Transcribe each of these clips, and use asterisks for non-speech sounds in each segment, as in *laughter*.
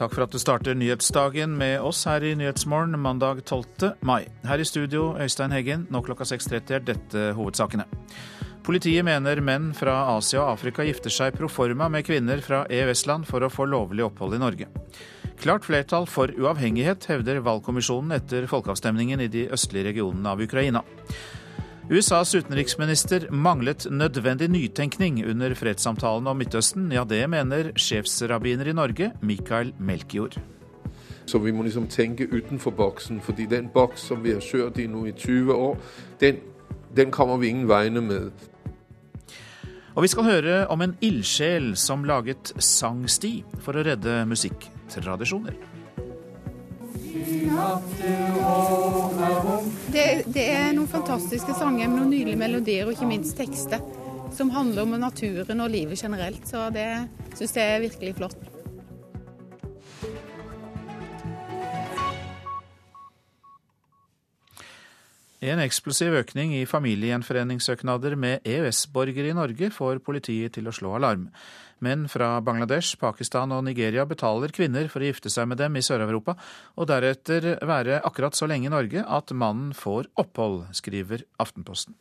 Takk for at du starter nyhetsdagen med oss her i Nyhetsmorgen mandag 12. mai. Her i studio, Øystein Heggen. Nå klokka 6.30 er dette hovedsakene. Politiet mener menn fra Asia og Afrika gifter seg proforma med kvinner fra EØS-land for å få lovlig opphold i Norge. Klart flertall for uavhengighet, hevder valgkommisjonen etter folkeavstemningen i de østlige regionene av Ukraina. USAs utenriksminister manglet nødvendig nytenkning under fredssamtalene om Midtøsten. Ja, det mener sjefsrabbiner i Norge, Mikael Melkjord. Så vi må liksom tenke utenfor boksen, fordi den boks som vi har kjørt i nå i 20 år, den, den kommer vi ingen vegne med. Og vi skal høre om en ildsjel som laget sangsti for å redde musikktradisjoner. Det, det, er noen fantastiske sanger med noen nydelige melodier og ikke minst tekster som handler om naturen og livet generelt. Så det syns jeg er virkelig flott. En eksplosiv økning i familiegjenforeningssøknader med EØS-borgere i Norge får politiet til å slå alarm. Menn fra Bangladesh, Pakistan og Nigeria betaler kvinner for å gifte seg med dem i Sør-Europa, og deretter være akkurat så lenge i Norge at mannen får opphold, skriver Aftenposten.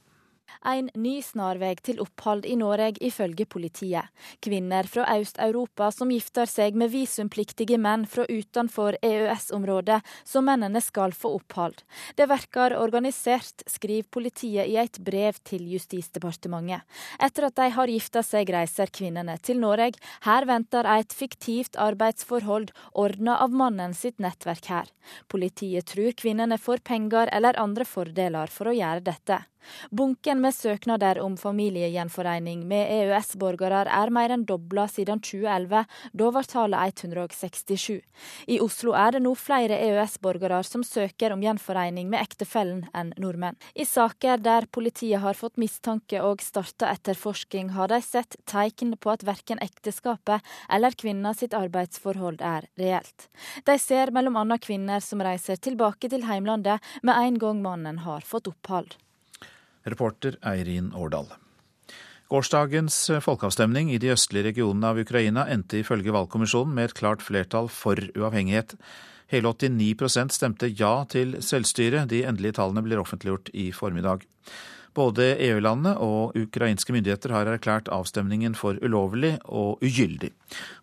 En ny snarvei til opphold i Norge, ifølge politiet. Kvinner fra Øst-Europa som gifter seg med visumpliktige menn fra utenfor EØS-området, så mennene skal få opphold. Det virker organisert, skriver politiet i et brev til Justisdepartementet. Etter at de har gifta seg, reiser kvinnene til Norge. Her venter et fiktivt arbeidsforhold ordna av mannen sitt nettverk her. Politiet tror kvinnene får penger eller andre fordeler for å gjøre dette. Bunken med søknader om familiegjenforening med EØS-borgere er mer enn dobla siden 2011. Da var tallet 167. I Oslo er det nå flere EØS-borgere som søker om gjenforening med ektefellen enn nordmenn. I saker der politiet har fått mistanke og starta etterforsking, har de sett tegn på at verken ekteskapet eller kvinna sitt arbeidsforhold er reelt. De ser bl.a. kvinner som reiser tilbake til heimlandet med en gang mannen har fått opphold. Reporter Eirin Årdal. Gårsdagens folkeavstemning i de østlige regionene av Ukraina endte ifølge valgkommisjonen med et klart flertall for uavhengighet. Hele 89% stemte ja til selvstyre. De endelige tallene blir offentliggjort i formiddag. Både EU-landene og ukrainske myndigheter har erklært avstemningen for ulovlig og ugyldig.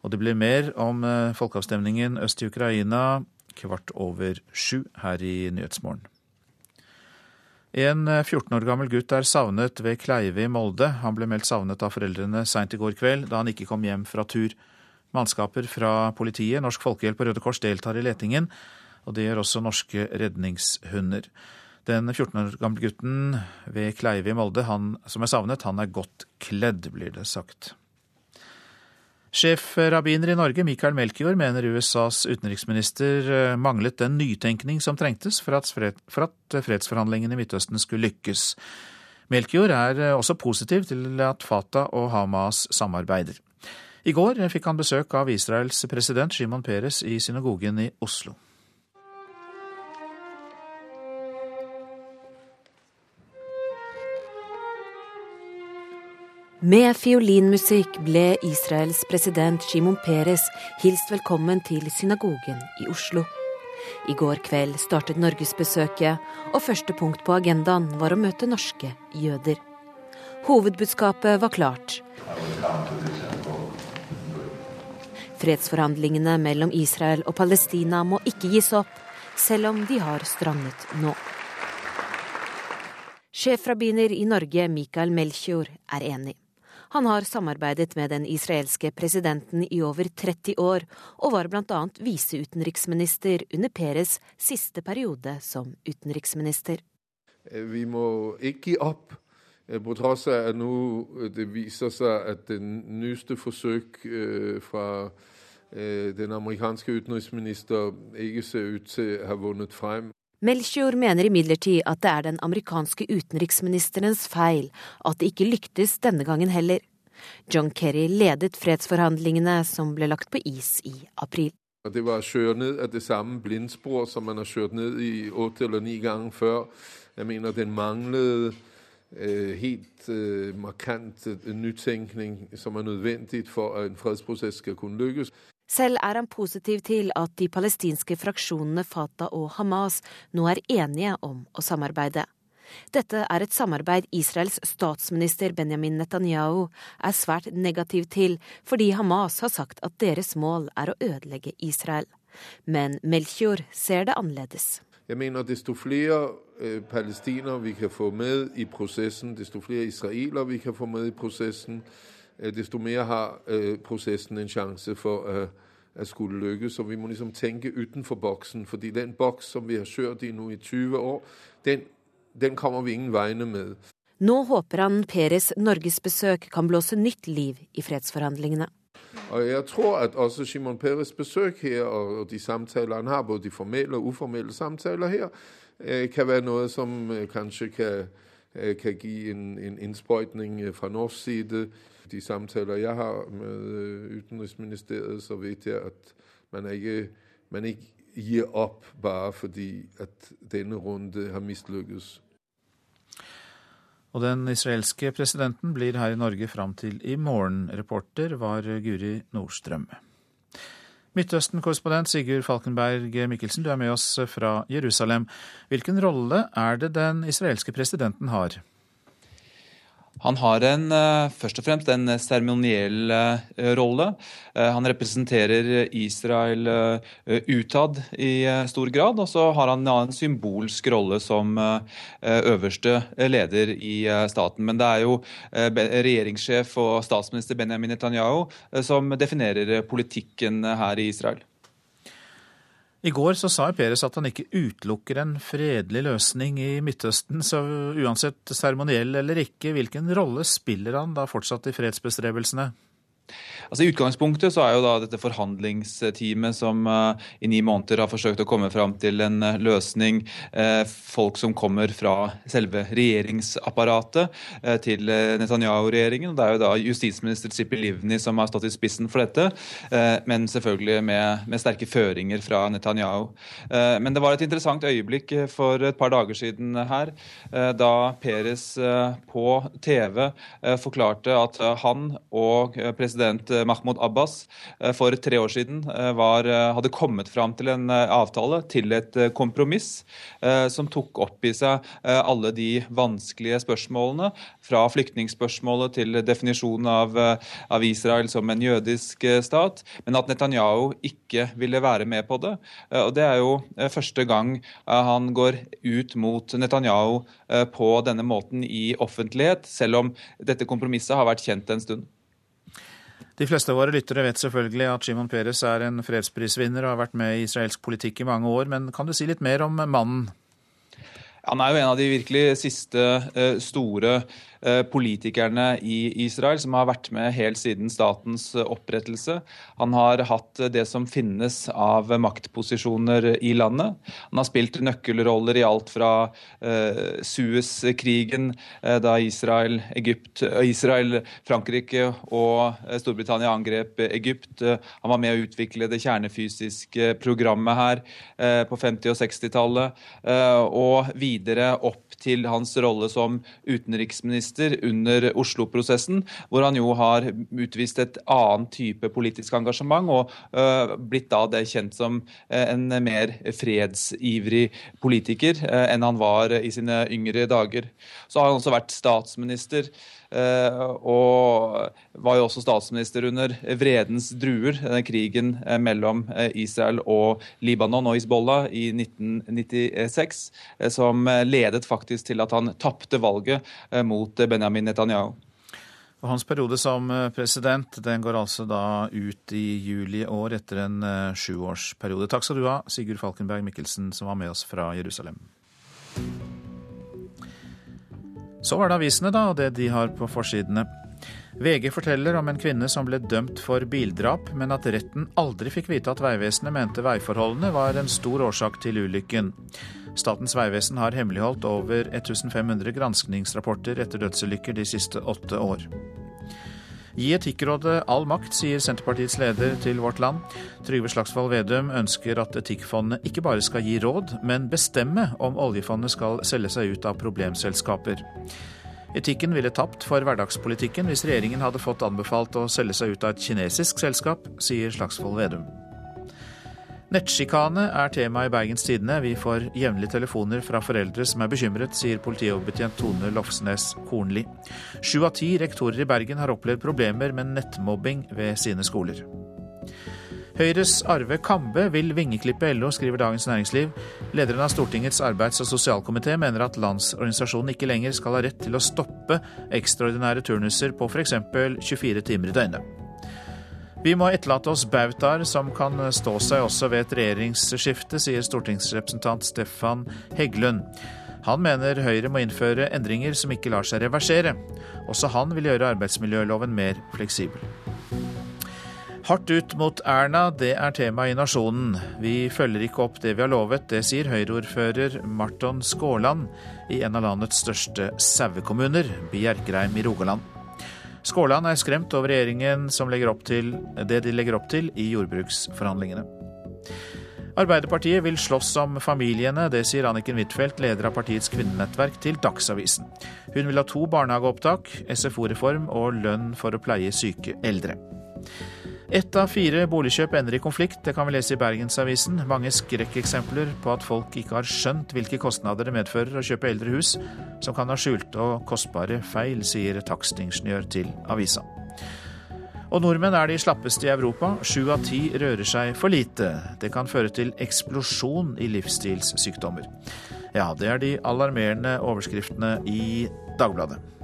Og det blir mer om eh, folkeavstemningen øst i Ukraina kvart over sju her i Nyhetsmorgen. En 14 år gammel gutt er savnet ved Kleive i Molde. Han ble meldt savnet av foreldrene seint i går kveld, da han ikke kom hjem fra tur. Mannskaper fra politiet, Norsk Folkehjelp og Røde Kors deltar i letingen, og det gjør også norske redningshunder. Den 14 år gamle gutten ved Kleive i Molde, han som er savnet, han er godt kledd, blir det sagt. Sjefrabbiner i Norge, Michael Melchior, mener USAs utenriksminister eh, manglet den nytenkning som trengtes for at, fred, for at fredsforhandlingene i Midtøsten skulle lykkes. Melchior er eh, også positiv til at Fatah og Hamas samarbeider. I går fikk han besøk av Israels president Shimon Peres i synagogen i Oslo. Med fiolinmusikk ble Israels president Shimon Peres hilst velkommen til synagogen i Oslo. I går kveld startet norgesbesøket, og første punkt på agendaen var å møte norske jøder. Hovedbudskapet var klart. Fredsforhandlingene mellom Israel og Palestina må ikke gis opp, selv om de har strandet nå. Sjefrabbiner i Norge, Mikael Melchior, er enig. Han har samarbeidet med den israelske presidenten i over 30 år, og var bl.a. viseutenriksminister under Peres siste periode som utenriksminister. Eh, vi må ikke gi opp, eh, på tross av at nå eh, det viser seg at det nyeste forsøk fra den amerikanske utenriksminister ikke ser ut til å ha vunnet frem. Melchior mener imidlertid at det er den amerikanske utenriksministerens feil at det ikke lyktes denne gangen heller. John Kerry ledet fredsforhandlingene som ble lagt på is i april. Det var å kjøre ned av det samme blindspor som man har kjørt ned i åtte eller ni ganger før. Jeg mener den manglet eh, helt eh, markant nytenkning som er nødvendig for at en fredsprosess skal kunne lykkes. Selv er han positiv til at de palestinske fraksjonene Fatah og Hamas nå er enige om å samarbeide. Dette er et samarbeid Israels statsminister Benjamin Netanyahu er svært negativ til, fordi Hamas har sagt at deres mål er å ødelegge Israel. Men Melchior ser det annerledes. Jeg mener desto flere øh, palestinere vi kan få med i prosessen, desto flere israelere vi kan få med i prosessen, desto mer har øh, prosessen en sjanse for å skulle lykkes. Og vi må liksom tenke utenfor boksen, fordi den boks som vi har kjørt i nå i 20 år, den, den kommer vi ingen veiene med. Nå håper han Peres norgesbesøk kan blåse nytt liv i fredsforhandlingene. Og jeg tror at også Shimon Peres besøk her, og de samtaler han har, både de formelle og uformelle samtaler her, øh, kan være noe som øh, kanskje kan, øh, kan gi en, en innsprøytning fra norsk side. De samtaler jeg har med Utenriksministeriet, så vet jeg at man ikke, man ikke gir opp bare fordi at denne runde har mislykkes. Og den israelske presidenten blir her i Norge fram til i morgen. Reporter var Guri Nordstrøm. Midtøsten-korrespondent Sigurd Falkenberg Mikkelsen, du er med oss fra Jerusalem. Hvilken rolle er det den israelske presidenten har? Han har en, eh, først og fremst en seremoniell eh, rolle. Eh, han representerer Israel utad i stor grad, og så har han en symbolsk rolle som øverste leder i staten. Men det er jo regjeringssjef og statsminister Benjamin Netanyahu som definerer politikken her i Israel. I går så sa Peres at han ikke utelukker en fredelig løsning i Midtøsten, så uansett seremoniell eller ikke, hvilken rolle spiller han da fortsatt i fredsbestrebelsene? Altså I utgangspunktet så er jo da dette forhandlingsteamet som uh, i ni måneder har forsøkt å komme fram til en uh, løsning, uh, folk som kommer fra selve regjeringsapparatet til Netanyahu-regjeringen. Det er jo da justisminister Zipi Livni som har stått i spissen for dette, men selvfølgelig med, med, sterke føringer fra Netanyahu. Men det var et interessant øyeblikk for et par dager siden her, da Peres på TV forklarte at han og president Eh, Mahmoud Abbas eh, for tre år siden eh, var, hadde kommet fram til en avtale, til et kompromiss, som tok opp i seg alle de vanskelige spørsmålene, fra flyktningspørsmålet til definisjonen av, av Israel som en jødisk stat, men at Netanyahu ikke ville være med på det. Og Det er jo første gang han går ut mot Netanyahu på denne måten i offentlighet, selv om dette kompromisset har vært kjent en stund. De fleste av våre lyttere vet selvfølgelig at Shimon Peres er en fredsprisvinner og har vært med i israelsk politikk i mange år, men kan du si litt mer om mannen? Han er jo en av de virkelig siste eh, store politikerne i Israel, som har vært med helt siden statens eh, opprettelse. Han har hatt det som finnes av maktposisjoner i landet. Han har spilt nøkkelroller i alt fra eh, Suez-krigen, eh, da Israel, Egypt, uh, Israel, Frankrike og Storbritannia angrep Egypt. han var med å utvikle det kjernefysiske programmet her på 50- og 60-tallet, og videre opp til hans rolle som utenriksminister journalister under Oslo-prosessen, hvor han jo har utvist et annet type politisk engasjement og uh, blitt da det kjent som uh, en mer fredsivrig politiker uh, enn han var i sine yngre dager. Så har han også vært statsminister. og var jo også statsminister under vredens druer, krigen mellom Israel og Libanon og Hizbollah i 1996, som ledet faktisk til at han tapte valget mot Benjamin Netanyahu. Og hans periode som eh, president den går altså da ut i juli år etter en uh, sjuårsperiode. Takk skal du ha, Sigurd Falkenberg Mikkelsen, som var med oss fra Jerusalem. Så var det avisene, da, og det de har på forsidene. VG forteller om en kvinne som ble dømt for bildrap, men at retten aldri fikk vite at Vegvesenet mente veiforholdene var en stor årsak til ulykken. Statens vegvesen har hemmeligholdt over 1500 granskningsrapporter etter dødsulykker de siste åtte år. Gi Etikkrådet all makt, sier Senterpartiets leder til Vårt Land. Trygve Slagsvold Vedum ønsker at Etikkfondet ikke bare skal gi råd, men bestemme om oljefondet skal selge seg ut av problemselskaper. Etikken ville tapt for hverdagspolitikken hvis regjeringen hadde fått anbefalt å selge seg ut av et kinesisk selskap, sier Slagsvold Vedum. Nettsjikane er tema i Bergens Tidende. Vi får jevnlig telefoner fra foreldre som er bekymret, sier politioverbetjent Tone Lofsnes Kornli. Sju av ti rektorer i Bergen har opplevd problemer med nettmobbing ved sine skoler. Høyres Arve Kambe vil vingeklippe LO, skriver Dagens Næringsliv. Lederen av Stortingets arbeids- og sosialkomité mener at Landsorganisasjonen ikke lenger skal ha rett til å stoppe ekstraordinære turnuser på f.eks. 24 timer i døgnet. Vi må etterlate oss bautaer som kan stå seg også ved et regjeringsskifte, sier stortingsrepresentant Stefan Heggelund. Han mener Høyre må innføre endringer som ikke lar seg reversere. Også han vil gjøre arbeidsmiljøloven mer fleksibel. Hardt ut mot Erna, det er tema i Nasjonen. Vi følger ikke opp det vi har lovet, det sier Høyre-ordfører Marton Skåland i en av landets største sauekommuner, Bjerkreim i Rogaland. Skåland er skremt over regjeringen som legger opp til det de legger opp til i jordbruksforhandlingene. Arbeiderpartiet vil slåss om familiene, det sier Anniken Huitfeldt, leder av partiets kvinnenettverk, til Dagsavisen. Hun vil ha to barnehageopptak, SFO-reform og lønn for å pleie syke eldre. Ett av fire boligkjøp ender i konflikt, det kan vi lese i Bergensavisen. Mange skrekkeksempler på at folk ikke har skjønt hvilke kostnader det medfører å kjøpe eldre hus, som kan ha skjulte og kostbare feil, sier takstingeniør til avisa. Og nordmenn er de slappeste i Europa. Sju av ti rører seg for lite. Det kan føre til eksplosjon i livsstilssykdommer. Ja, det er de alarmerende overskriftene i Dagbladet.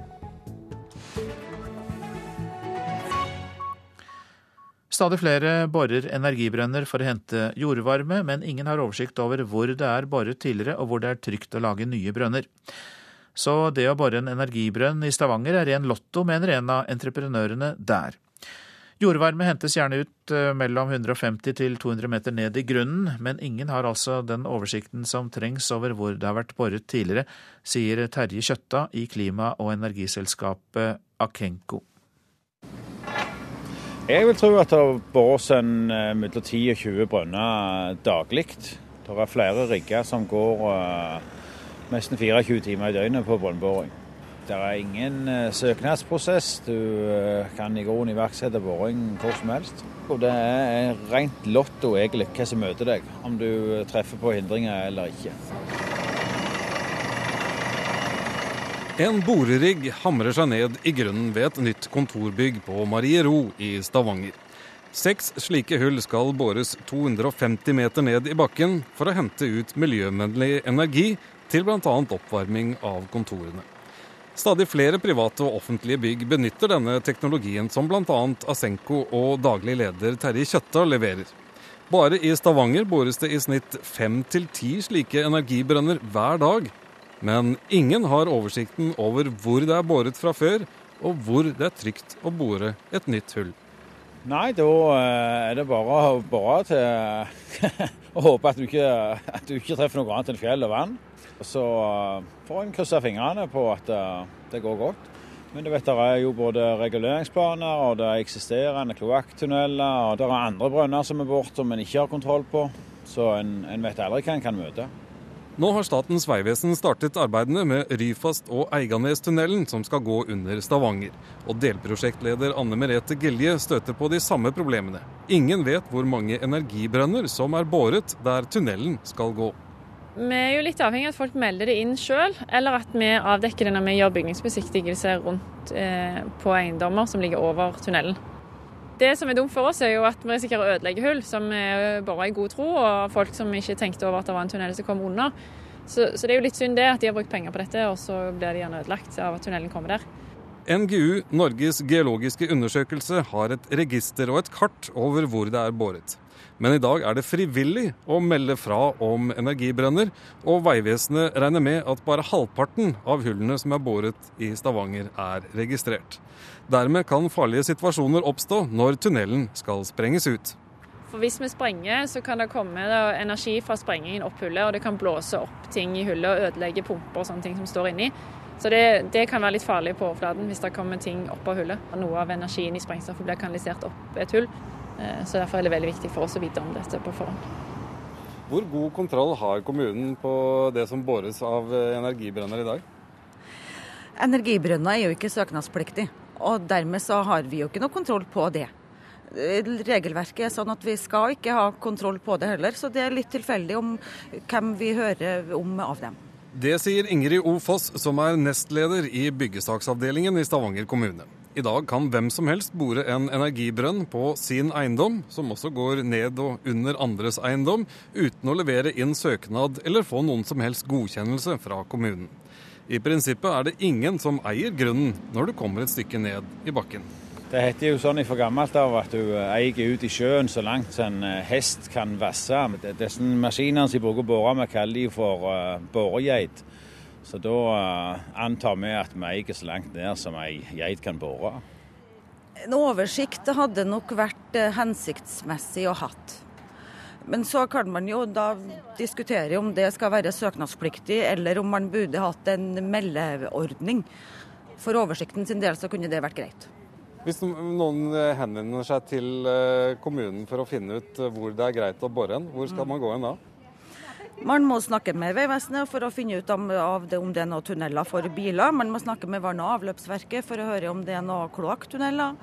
Stadig flere borer energibrønner for å hente jordvarme, men ingen har oversikt over hvor det er boret tidligere og hvor det er trygt å lage nye brønner. Så det å bore en energibrønn i Stavanger er ren lotto, mener en av entreprenørene der. Jordvarme hentes gjerne ut eh, mellom 150 til 200 meter ned i grunnen, men ingen har altså den oversikten som trengs over hvor det har vært boret tidligere, sier Terje Kjøtta i klima- og energiselskapet Akenko. Jeg vil tro at det bores en eh, mellom 10 og 20 brønner daglig. Det er flere rigger som går uh, nesten 24 timer i døgnet på brønnboring. Det er ingen uh, søknadsprosess. Du kan i grunnen iverksette boring hvor som helst. Og det er rent lotto egentlig hva som møter deg, om du treffer på hindringer eller ikke. En borerigg hamrer seg ned i grunnen ved et nytt kontorbygg på Mariero i Stavanger. Seks slike hull skal bores 250 meter ned i bakken for å hente ut miljøvennlig energi til bl.a. oppvarming av kontorene. Stadig flere private og offentlige bygg benytter denne teknologien, som bl.a. Asenko og daglig leder Terje Kjøtta leverer. Bare i Stavanger bores det i snitt fem til ti slike energibrønner hver dag. Men ingen har oversikten over hvor det er båret fra før, og hvor det er trygt å bore et nytt hull. Nei, da eh, er det bare å bore til *laughs* å håpe at du, ikke, at du ikke treffer noe annet enn fjell og vann. Så eh, får en krysse fingrene på at eh, det går godt. Men du vet, det er jo både reguleringsplaner og det er eksisterende kloakktunneler. Og det er andre brønner som er borte som en ikke har kontroll på. Så en, en vet aldri hva en kan møte. Nå har Statens vegvesen startet arbeidene med Ryfast og Eiganestunnelen, som skal gå under Stavanger. Og delprosjektleder Anne Merete Gilje støter på de samme problemene. Ingen vet hvor mange energibrønner som er båret der tunnelen skal gå. Vi er jo litt avhengig av at folk melder det inn sjøl, eller at vi avdekker det når vi gjør bygningsbesiktigelse rundt eh, på eiendommer som ligger over tunnelen. Det som er dumt for oss, er jo at vi risikerer å ødelegge hull som er bora i god tro, og folk som ikke tenkte over at det var en tunnel som kom under. Så, så, det er jo litt synd det at de har brukt penger på dette, og så blir de gjerne ødelagt av at tunnelen kommer der. NGU, Norges geologiske undersøkelse, har et register og et kart over hvor det er båret. Men i dag er det frivillig å melde fra om energibrønner, og Vegvesenet regner med at bare halvparten av hullene som er båret i Stavanger, er registrert. Dermed kan farlige situasjoner oppstå når tunnelen skal sprenges ut. For Hvis vi sprenger, så kan det komme energi fra sprengingen opp hullet, og det kan blåse opp ting i hullet og ødelegge pumper og sånne ting som står inni. Så det, det, kan være litt farlig på overflaten hvis det kommer ting opp av hullet. Noe av energien i sprengstoffet blir kanalisert opp et hull. Eh, så Derfor er det veldig viktig for oss å vite om dette på forhånd. Hvor god kontroll har kommunen på det som båres av eh, energibrønner i dag? Energibrønner er jo ikke søknadspliktig, og dermed så har vi jo ikke noe kontroll på det. Regelverket er sånn at vi skal ikke ha kontroll på det heller, så det er litt tilfeldig om hvem vi hører om av dem. Det sier Ingrid O. Foss, som er nestleder i byggesaksavdelingen i Stavanger kommune. I dag kan hvem som helst bore en energibrønn på sin eiendom, som også går ned og under andres eiendom, uten å levere inn søknad eller få noen som helst godkjennelse fra kommunen. I prinsippet er det ingen som eier grunnen når du kommer et stykke ned i bakken. Det heter jo sånn fra gammelt av at du eier ut i sjøen så langt en eh, hest kan vasse. Disse maskinene som de bruker å bore med, kaller de for uh, boregeit. Så da uh, antar vi at vi eier så langt ned som ei geit kan bore. En oversikt hadde nok vært uh, hensiktsmessig å hatt. Men så kan man jo da diskutere om det skal være søknadspliktig, eller om man burde hatt en meldeordning. For oversikten sin del så kunne det vært greit. Hvis noen eh, henvender seg til eh, kommunen for å finne ut eh, hvor det er greit å bore hen, hvor skal man gå hen da? Man må snakke med Vegvesenet for å finne ut om, det, om det er noen tunneler for biler. Man må snakke med vann- og avløpsverket for å høre om det er noen kloakktunneler.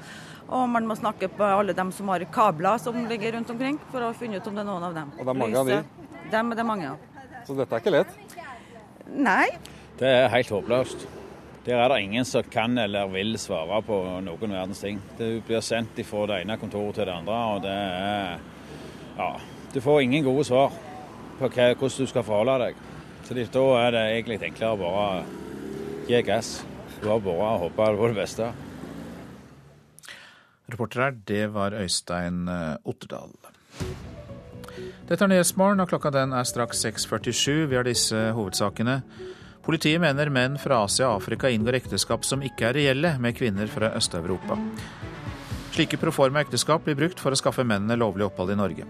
Og man må snakke med alle dem som har kabler som ligger rundt omkring, for å finne ut om det er noen av dem. Og det er mange av de? Dem er det mange av. Så dette er ikke lett? Nei. Det er helt håpløst. Der er det ingen som kan eller vil svare på noen verdens ting. Du blir sendt fra det ene kontoret til det andre, og det er Ja. Du får ingen gode svar på hva, hvordan du skal forholde deg. Så da er det egentlig enklere å bare gi gass. Bare og håpe på det beste. Reporter her, det var Øystein eh, Otterdal. Dette er Nyhetsmorgen, og klokka den er straks 6.47. Vi har disse hovedsakene. Politiet mener menn fra Asia og Afrika inngår ekteskap som ikke er reelle med kvinner fra Øst-Europa. Slike proforma ekteskap blir brukt for å skaffe mennene lovlig opphold i Norge.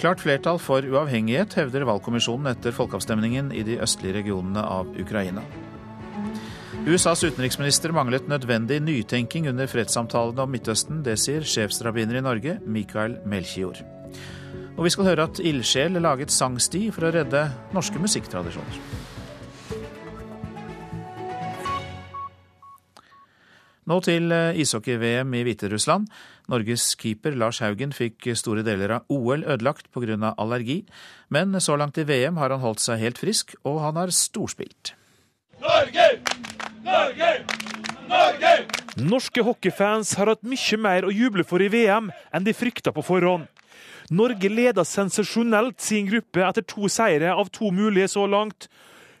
Klart flertall for uavhengighet, hevder valgkommisjonen etter folkeavstemningen i de østlige regionene av Ukraina. USAs utenriksminister manglet nødvendig nytenking under fredssamtalene om Midtøsten. Det sier sjefsrabbiner i Norge, Mikael Melchior. Og vi skal høre at ildsjel laget sangsti for å redde norske musikktradisjoner. Nå til eh, ishockey-VM i Hviterussland. Norges keeper Lars Haugen fikk store deler av OL ødelagt pga. allergi, men så langt i VM har han holdt seg helt frisk, og han har storspilt. Norge! Norge! Norge! Norske hockeyfans har hatt mye mer å juble for i VM enn de frykta på forhånd. Norge leder sensasjonelt sin gruppe etter to seire av to mulige så langt,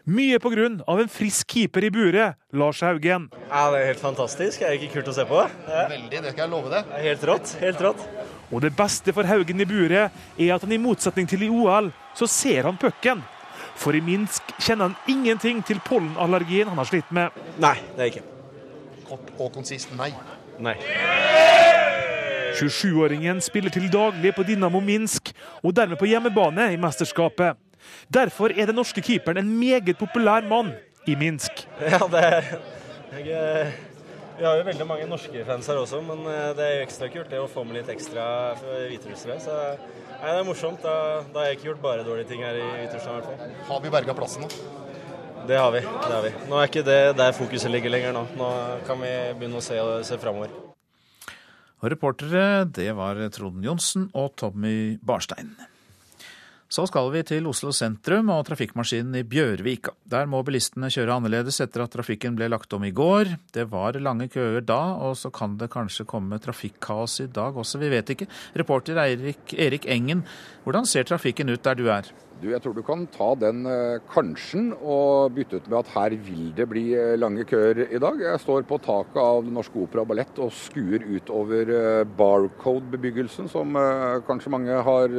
mye pga. en frisk keeper i buret, Lars Haugen. Ja, Det er helt fantastisk. Det er ikke kult å se på. Ja. Veldig, det skal jeg love deg. Det er helt rått. Helt rått. Og det beste for Haugen i buret er at han i motsetning til i OL, så ser han pucken. For i Minsk kjenner han ingenting til pollenallergien han har slitt med. Nei, det er ikke. Kort og konsist nei. Nei. 27-åringen spiller til daglig på Dinamo Minsk, og dermed på hjemmebane i mesterskapet. Derfor er den norske keeperen en meget populær mann i Minsk. Ja, det jeg, Vi har jo veldig mange norske fans her også, men eh, det er jo ekstra kult det å få med litt ekstra hviterussere. Så nei, det er morsomt. Da, da, har jeg ikke gjort bare dårlige ting her i Hviterussland i hvert fall. Har vi berga plassen nå? Det har vi. det har vi. Nå er ikke det der fokuset ligger lenger nå. Nå kan vi begynne å se, se framover. Og reportere, det var Trond Johnsen og Tommy Barstein. Så skal vi til Oslo sentrum og trafikkmaskinen i Bjørvika. Der må bilistene kjøre annerledes etter at trafikken ble lagt om i går. Det var lange køer da, og så kan det kanskje komme trafikkaos i dag også, vi vet ikke. Reporter Erik, Erik Engen, hvordan ser trafikken ut der du er? Du, jeg tror du kan ta den kansjen kanskjen og bytte ut med at her vil det bli eh, lange køer i dag. Jeg står på taket av Den Norske Opera Ballett og skuer utover eh, Barcode-bebyggelsen, som kanskje mange har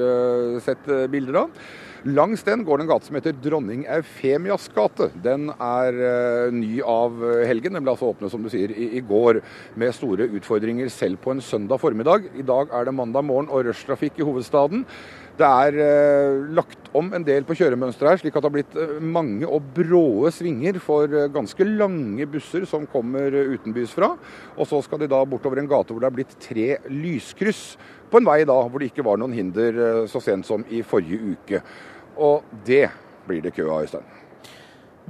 sett bilder av. Langs den går det en gate som heter Dronning Eufemias gate. Den er uh, ny av helgen. Den ble altså åpnet som du sier, i, i, går, med store utfordringer selv på en søndag formiddag. I dag er det mandag morgen og rushtrafikk i hovedstaden. Det er eh, lagt om en del på kjøremønsteret her, slik at det har blitt uh, mange og bråe svinger for ganske lange busser som kommer utenbys fra. Og så skal de da bortover en gate hvor det er blitt tre lyskryss på en vei da hvor det ikke var noen hinder så sent som i forrige uke. Og det blir det kø av, Øystein.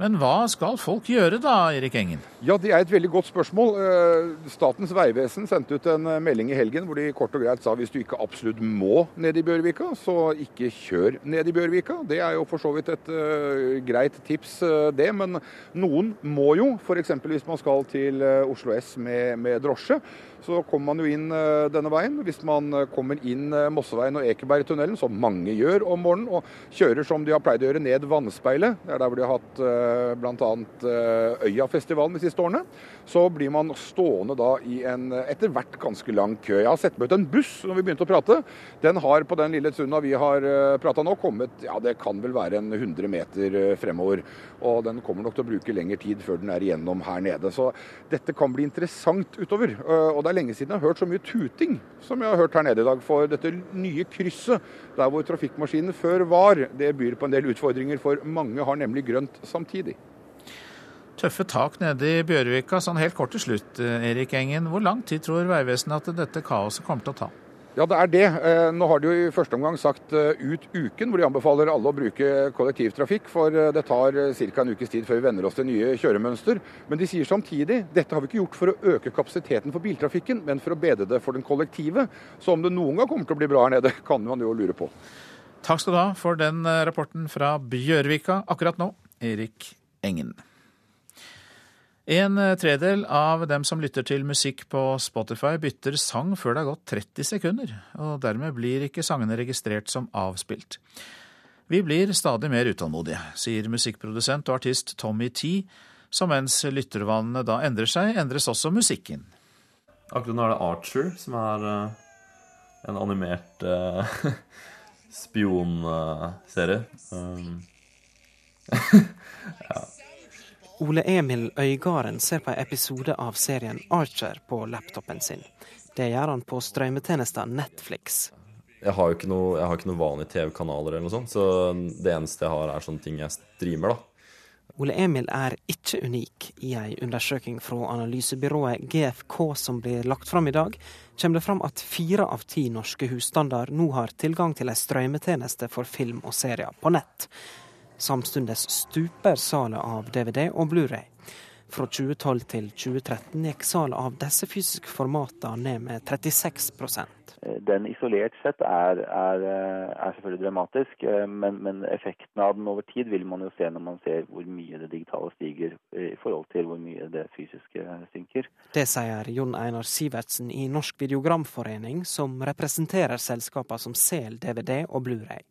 Men hva skal folk gjøre da, Erik Engen? Ja, Det er et veldig godt spørsmål. Eh, Statens vegvesen sendte ut en eh, melding i helgen hvor de kort og greit sa hvis du ikke absolutt må ned i Bjørvika, så ikke kjør ned i Bjørvika. Det er jo for så vidt et uh, greit tips, uh, det. Men noen må jo, f.eks. hvis man skal til Oslo S med, med drosje så kommer man jo inn denne veien. Hvis man kommer inn Mosseveien og Ekebergtunnelen, som mange gjør om morgenen, og kjører som de har pleid å gjøre ned Vannspeilet, det er der hvor de har hatt bl.a. Øyafestivalen de siste årene, så blir man stående da i en etter hvert ganske lang kø. Jeg har sett meg ut en buss når vi begynte å prate. Den har på den lille stunda vi har eh, prata nå, kommet ja det kan vel være en 100 meter eh, fremover. Og den kommer nok til å bruke lengre tid før den er igjennom her nede. Så dette kan bli interessant utover. Eh, og det er lenge siden jeg har hørt så mye tuting som jeg har hørt her nede i dag. For dette nye krysset der hvor trafikkmaskinen før var, det byr på en del utfordringer. For mange har nemlig grønt samtidig. Tøffe tak nede i Bjørvika. Sånn helt kort til slutt, eh, Erik Engen. Hvor lang tid tror Vegvesenet at dette kaoset kommer til å ta? Ja, det er det. Eh, nå har de jo i første omgang sagt eh, ut uken, hvor de anbefaler alle å bruke kollektivtrafikk. For det tar ca. en ukes tid før vi venner oss til nye kjøremønster. Men de sier samtidig dette har vi ikke gjort for å øke kapasiteten for biltrafikken, men for å bedre det for den kollektive. Så om det noen gang kommer til å bli bra her nede, *laughs* kan man jo lure på. Takk skal du ha for den rapporten fra Bjørvika akkurat nå, Erik Engen. En eh, tredel av dem som lytter til musikk på Spotify, bytter sang før det har gått 30 sekunder, og dermed blir ikke sangene registrert som avspilt. Vi blir stadig mer utålmodige, sier musikkprodusent og artist Tommy T, så mens lyttervanene da endrer seg, endres også musikken. Akkurat nå er det Archer, som er uh, en animert uh, *laughs* spionserie. Um, *laughs* ja. Ole Emil Øygarden ser på en episode av serien Archer på laptopen sin. Det gjør han på strømmetjenesten Netflix. Jeg har jo ikke noe, jeg har ikke noe vanlige TV-kanaler, eller noe sånt, så det eneste jeg har, er sånne ting jeg streamer. da. Ole Emil er ikke unik. I ei undersøking fra analysebyrået GFK som blir lagt fram i dag, kommer det fram at fire av ti norske husstander nå har tilgang til ei strømmetjeneste for film og serier på nett. Samtidig stuper salget av DVD og Blu-ray. Fra 2012 til 2013 gikk salget av disse fysiske formatene ned med 36% Den isolert sett er, er, er selvfølgelig dramatisk, men, men, effekten av den over tid vil man jo se når man ser hvor mye det digitale stiger i forhold til hvor mye det fysiske synker. Det sier Jon Einar Sivertsen i Norsk Videogramforening, som representerer selskapene som selger DVD og Blu-ray.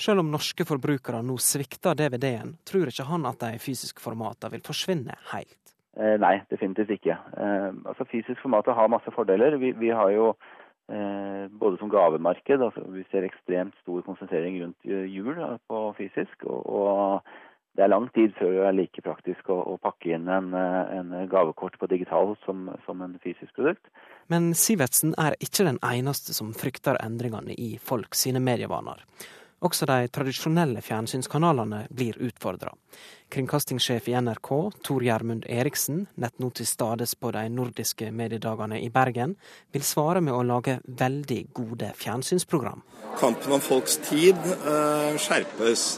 Selv om norske forbrukere nå svikter DVD-en, tror ikke han at de fysiske formatene vil forsvinne helt. Eh, nei, definitivt ikke. Eh, altså Fysisk format har masse fordeler. Vi, vi har jo eh, både som gavemarked, altså vi ser ekstremt stor konsentrering rundt jul på fysisk. Og, og, det er lang tid før det er like praktisk å, å pakke inn en, en, gavekort på digital som, som en fysisk produkt. Men Sivertsen er ikke den eneste som frykter endringene i folk sine medievaner. Også de tradisjonelle fjernsynskanalene blir utfordra. Kringkastingssjef i NRK, Tor Gjermund Eriksen, nett nå til stades på de nordiske mediedagene i Bergen, vil svare med å lage veldig gode fjernsynsprogram. Kampen om folks tid uh, skjerpes.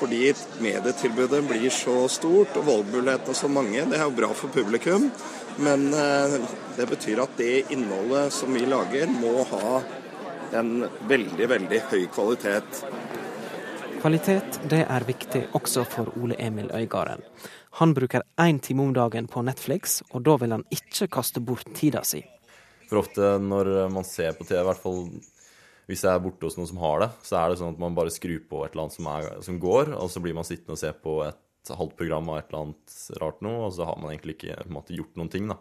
Fordi medietilbudet blir så stort og valgmulighetene så mange. Det er jo bra for publikum, men uh, det betyr at det innholdet som vi lager, må ha en veldig, veldig høy kvalitet. Kvalitet det er viktig også for Ole Emil Øygarden. Han bruker én time om dagen på Netflix, og da vil han ikke kaste bort tida si. For ofte når man ser på TV, i hvert fall hvis jeg er borte hos noen som har det, så er det sånn at man bare skrur på et eller annet som, er, som går, og så blir man sittende og se på et halvt program av et eller annet rart noe, og så har man egentlig ikke måte, gjort noen ting, da.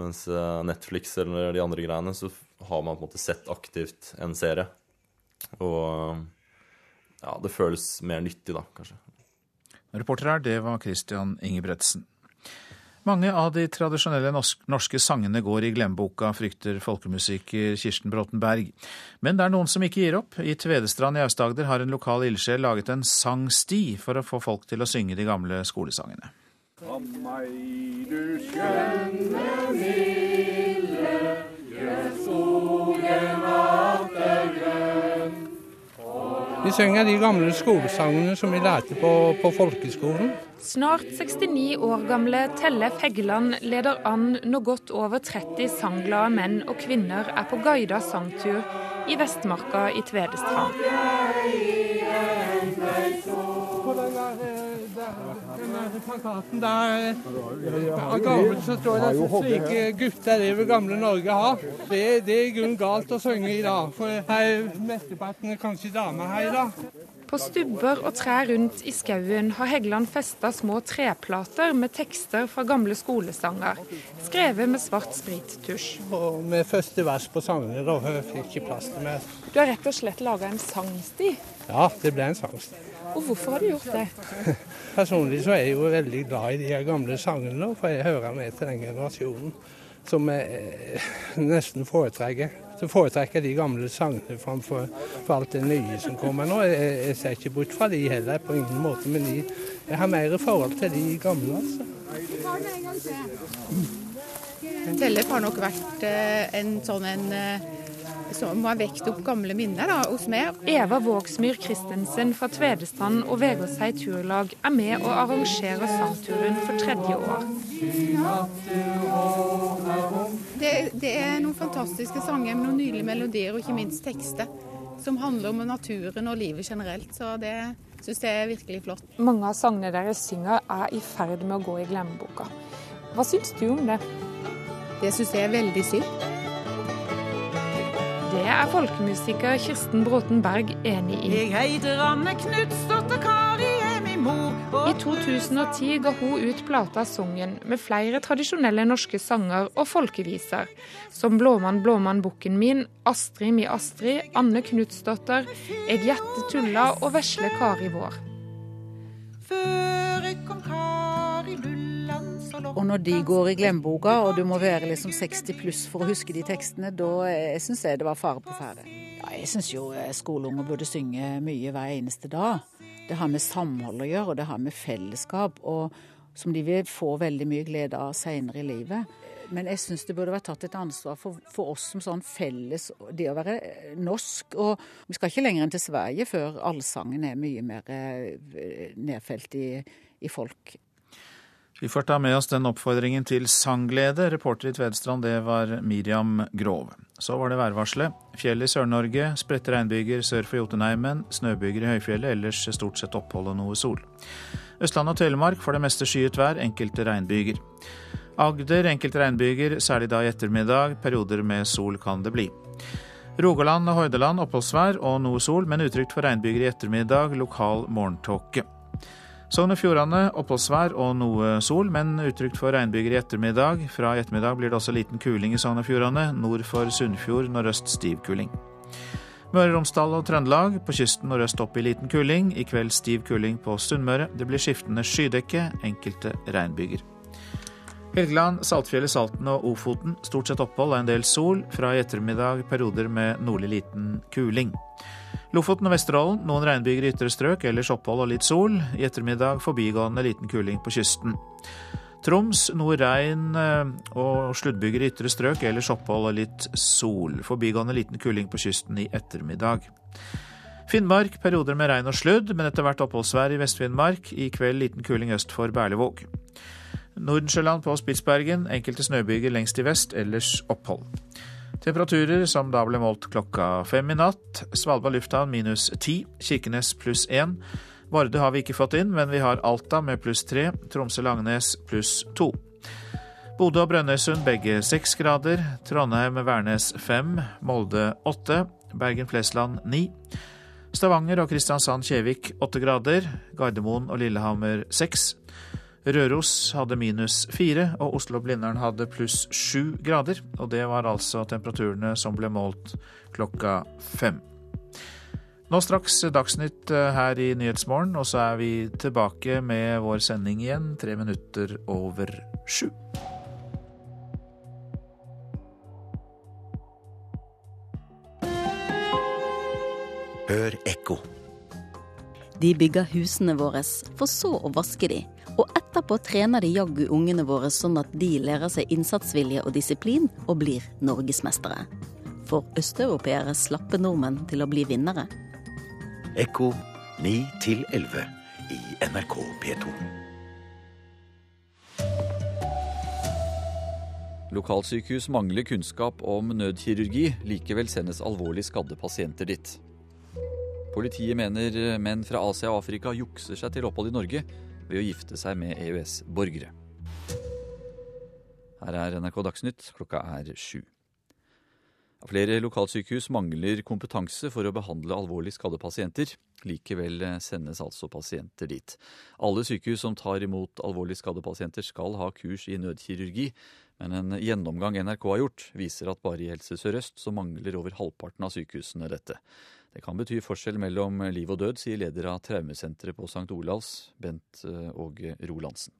Mens eh, Netflix eller de andre greiene, så har man på en måte sett aktivt en serie. Og ja, det føles mer nyttig da, kanskje. Reporter her, det var Christian Ingebretsen. Mange av de tradisjonelle norske sangene går i glemmeboka, frykter folkemusiker Kirsten Bråten Berg. Men det er noen som ikke gir opp. I Tvedestrand i Aust-Agder har en lokal ildsjel laget en sangsti for å få folk til å synge de gamle skolesangene. Av meg, du skjønne milde, gjør alt er grønn. Vi synger de gamle skolesangene som vi lærte på, på folkeskolen. Snart 69 år gamle Tellef Heggeland leder an når godt over 30 sangglade menn og kvinner er på guida sangtur i Vestmarka i Tvedestrand. Den der, der plakaten der av gamle så står det at slike gutter det vil gamle Norge har. Det, det er i grunnen galt å synge i dag, for her mesteparten er kanskje damer her i dag. På stubber og trær rundt i skauen har Heggeland festa små treplater med tekster fra gamle skolesanger, skrevet med svart sprittusj. Og med første vers på sangene, da jeg fikk ikke plass til mer. Du har rett og slett laga en sangsti. Ja, det ble en sangsti. Og hvorfor har du gjort det? *laughs* Personlig så er jeg jo veldig glad i de gamle sangene, for jeg hører med til den generasjonen som jeg nesten foretrekker. Så foretrekker jeg de gamle sangene framfor for alt det nye som kommer nå. Jeg, jeg ser ikke bort fra de heller, på ingen måte, men de, jeg har mer forhold til de gamle, altså. Tellef har nok vært eh, en sånn en eh, som har vekt opp gamle minner da, hos meg. Eva Vågsmyr Christensen fra Tvedestrand og Vegårshei turlag er med og arrangerer sangturen for tredje år. Det, det er noen fantastiske sanger med noen nydelige melodier og ikke minst tekster. Som handler om naturen og livet generelt. Så det syns jeg er virkelig flott. Mange av sangene dere synger er i ferd med å gå i glemmeboka. Hva syns du om det? Det syns jeg er veldig synd. Det er folkemusiker Kirsten Bråten Berg enig i. Jeg heter Anne Knutsdotter Kari er min mor. I 2010 ga hun ut plata Songen med flere tradisjonelle norske sanger og folkeviser, som Blåmann, blåmann, bukken min, Astrid mi Astrid, Anne Knutsdotter, Eg gjette tulla og Vesle Kari vår. Før jeg kom Kari lå Og når de går i glemmeboka, og du må være liksom 60 pluss for å huske de tekstene, da eh, syns jeg det var fare på ferde. Ja, jeg syns jo eh, skoleunger burde synge mye hver eneste dag. Det har med samhold å gjøre, og det har med fellesskap, og som de vil få veldig mye glede av seinere i livet. Men jeg syns det burde vært tatt et ansvar for, for, oss som sånn felles Det å være eh, norsk. Og vi skal ikke lenger enn til Sverige før allsangen er mye mer nedfelt i, i folk. Vi får ta med oss den oppfordringen til sangglede. Reporter i Tvedestrand, det var Miriam Grov. Så var det værvarselet. Fjell i Sør-Norge, spredte regnbyger sør for Jotunheimen, snøbyger i høyfjellet, ellers stort sett opphold og noe sol. Østland og Telemark for det meste skyet vær, enkelte regnbyger. Agder enkelte regnbyger, særlig da i ettermiddag. Perioder med sol kan det bli. Rogaland og Hordaland oppholdsvær og noe sol, men utrygt for regnbyger i ettermiddag. Lokal morgentåke. Sogn og Fjordane oppholdsvær og noe sol, men utrygt for regnbyger i ettermiddag. Fra i ettermiddag blir det også liten kuling i Sogn og Fjordane. Nord for Sunnfjord nordøst stiv kuling. Møre og Romsdal og Trøndelag på kysten nordøst opp i liten kuling. I kveld stiv kuling på Sunnmøre. Det blir skiftende skydekke, enkelte regnbyger. Helgeland, Saltfjellet, Salten og Ofoten. Stort sett opphold og en del sol. Fra i ettermiddag perioder med nordlig liten kuling. Lofoten og Vesterålen noen regnbyger i ytre strøk, ellers opphold og litt sol. I ettermiddag forbigående liten kuling på kysten. Troms noe regn og sluddbyger i ytre strøk, ellers opphold og litt sol. Forbigående liten kuling på kysten i ettermiddag. Finnmark perioder med regn og sludd, men etter hvert oppholdsvær i Vest-Finnmark. I kveld liten kuling øst for Berlevåg. Nordensjøland på Spitsbergen enkelte snøbyger lengst i vest, ellers opphold. Temperaturer som da ble målt klokka fem i natt. Svalbard lufthavn minus ti, Kirkenes pluss én. Vardø har vi ikke fått inn, men vi har Alta med pluss tre, Tromsø-Langnes pluss to. Bodø og Brønnøysund begge seks grader, Trondheim-Værnes fem, Molde åtte, Bergen-Flesland ni. Stavanger og Kristiansand-Kjevik åtte grader, Gardermoen og Lillehammer seks. Røros hadde minus fire, og Oslo-Blindern hadde pluss sju grader. Og det var altså temperaturene som ble målt klokka fem. Nå straks Dagsnytt her i Nyhetsmorgen, og så er vi tilbake med vår sending igjen tre minutter over sju. Hør ekko. De bygger husene våre, for så å vaske de. Og etterpå trener de jaggu ungene våre sånn at de lærer seg innsatsvilje og disiplin og blir norgesmestere. For østeuropeere slapper nordmenn til å bli vinnere. Ekko 9 11 i NRK P2. Lokalsykehus mangler kunnskap om nødkirurgi. Likevel sendes alvorlig skadde pasienter dit. Politiet mener menn fra Asia og Afrika jukser seg til opphold i Norge ved å gifte seg med EØS-borgere. Her er NRK Dagsnytt, klokka er sju. Flere lokalsykehus mangler kompetanse for å behandle alvorlig skadde pasienter. Likevel sendes altså pasienter dit. Alle sykehus som tar imot alvorlig skadde pasienter skal ha kurs i nødkirurgi, men en gjennomgang NRK har gjort, viser at bare i Helse Sør-Øst så mangler over halvparten av sykehusene dette. Det kan bety forskjell mellom liv og død, sier leder av traumesenteret på St. Olavs, Bent Åge Rolandsen.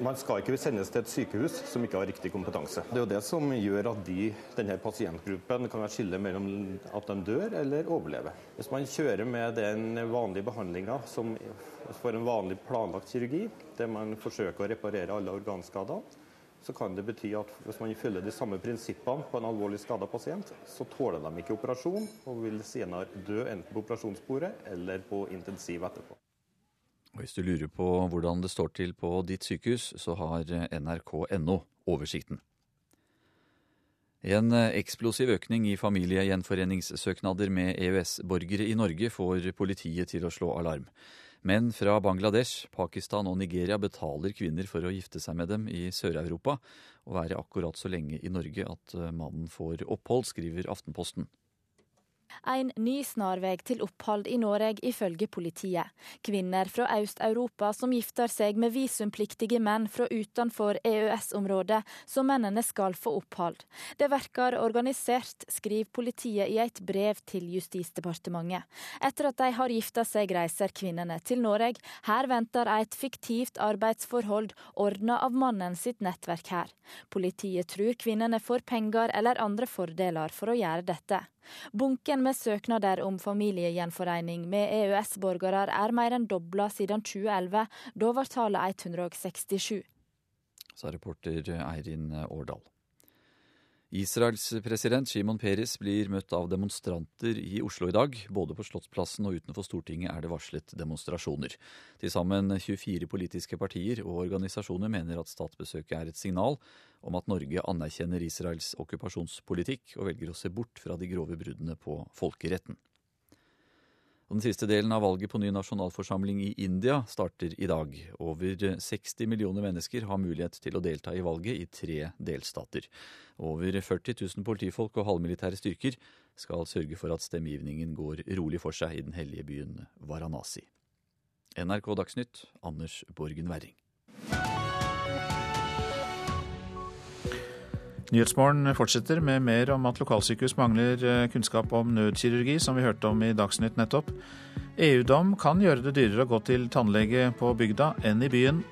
Man skal ikke sendes til et sykehus som ikke har riktig kompetanse. Det er jo det som gjør at de, denne pasientgruppen kan skille mellom at de dør eller overlever. Hvis man kjører med den vanlige behandlinga som for en vanlig planlagt kirurgi, der man forsøker å reparere alle organskader, så kan det bety at hvis man følger de samme prinsippene på en alvorlig skada pasient, så tåler de ikke operasjon og vil senere dø enten på operasjonsbordet eller på intensiv etterpå. Hvis du lurer på hvordan det står til på ditt sykehus, så har nrk.no oversikten. En eksplosiv økning i familiegjenforeningssøknader med EØS-borgere i Norge får politiet til å slå alarm. Menn fra Bangladesh, Pakistan og Nigeria betaler kvinner for å gifte seg med dem i Sør-Europa og være akkurat så lenge i Norge at mannen får opphold, skriver Aftenposten. En ny snarvei til opphold i Norge, ifølge politiet. Kvinner fra Øst-Europa som gifter seg med visumpliktige menn fra utenfor EØS-området, så mennene skal få opphold. Det virker organisert, skriver politiet i et brev til Justisdepartementet. Etter at de har gifta seg, reiser kvinnene til Norge. Her venter et fiktivt arbeidsforhold ordna av mannen sitt nettverk her. Politiet tror kvinnene får penger eller andre fordeler for å gjøre dette. Bunken med søknader om familiegjenforening med EØS-borgere er mer enn dobla siden 2011. Da var tallet 167. Sa reporter Eirin Årdal. Israels president Shimon Peres blir møtt av demonstranter i Oslo i dag. Både på Slottsplassen og utenfor Stortinget er det varslet demonstrasjoner. Til sammen 24 politiske partier og organisasjoner mener at statsbesøket er et signal om at Norge anerkjenner Israels okkupasjonspolitikk og velger å se bort fra de grove bruddene på folkeretten. Den siste delen av valget på ny nasjonalforsamling i India starter i dag. Over 60 millioner mennesker har mulighet til å delta i valget i tre delstater. Over 40 000 politifolk og halvmilitære styrker skal sørge for at stemmegivningen går rolig for seg i den hellige byen Varanasi. NRK Dagsnytt, Anders Borgen Werring. Nyhetsmorgen fortsetter med mer om at lokalsykehus mangler eh, kunnskap om nødkirurgi, som vi hørte om i Dagsnytt nettopp. EU-dom kan gjøre det dyrere å gå til tannlege på bygda enn i byen.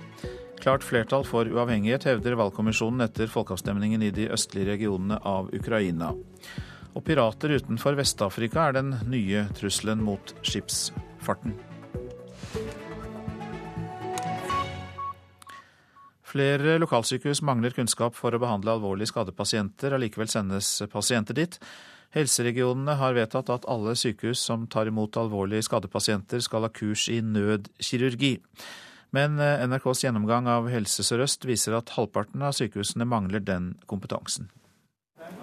Klart flertall for uavhengighet, hevder valgkommisjonen etter folkeavstemningen i de østlige regionene av Ukraina. Og pirater utenfor Vest-Afrika er den nye trusselen mot skipsfarten. Flere lokalsykehus mangler kunnskap for å behandle alvorlig skadde pasienter. Allikevel sendes pasienter dit. Helseregionene har vedtatt at alle sykehus som tar imot alvorlig skadde pasienter, skal ha kurs i nødkirurgi. Men eh, NRKs gjennomgang av Helse Sør-Øst viser at halvparten av sykehusene mangler den kompetansen.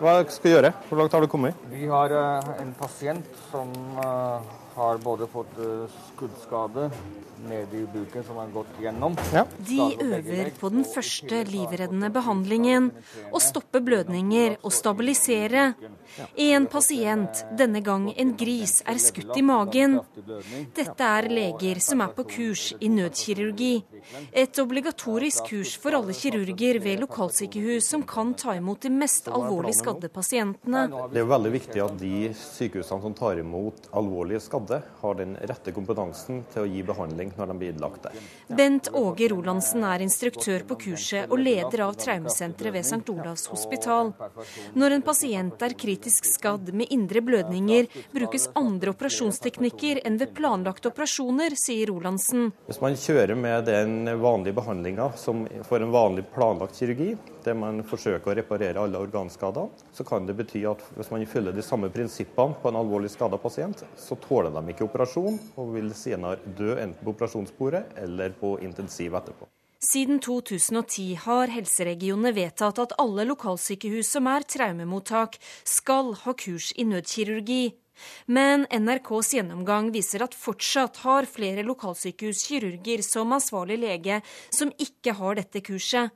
Hva skal vi gjøre? Hvor langt har du kommet? Vi har uh, en pasient som uh, har både fått uh, skuddskade nede i buken som har gått gjennom. Ja. De øver på den første livreddende behandlingen. Å stoppe blødninger og stabilisere. En pasient, denne gang en gris, er skutt i magen. Dette er leger som er på kurs i nødkirurgi. Et obligatorisk kurs for alle kirurger ved lokalsykehus som kan ta imot de mest alvorlig skadde pasientene. Det er veldig viktig at de sykehusene som tar imot alvorlige skadde, har den rette kompetansen til å gi behandling når de blir innlagt der. Bent Åge Rolandsen er instruktør på kurset og leder av traumesenteret ved St. Olavs hospital. Når en pasient er kritisk skadd med indre blødninger, brukes andre operasjonsteknikker enn ved planlagte operasjoner, sier Rolandsen. Hvis man kjører med den vanlige behandlinga som for en vanlig planlagt kirurgi, der man forsøker å reparere alle organskader, så kan det bety at hvis man følger de samme prinsippene på en alvorlig skada pasient, så tåler de ikke operasjon, og vil senere dø enten på operasjonsbordet eller på intensiv etterpå. Siden 2010 har helseregionene vedtatt at alle lokalsykehus som er traumemottak, skal ha kurs i nødkirurgi. Men NRKs gjennomgang viser at fortsatt har flere lokalsykehus kirurger som ansvarlig lege som ikke har dette kurset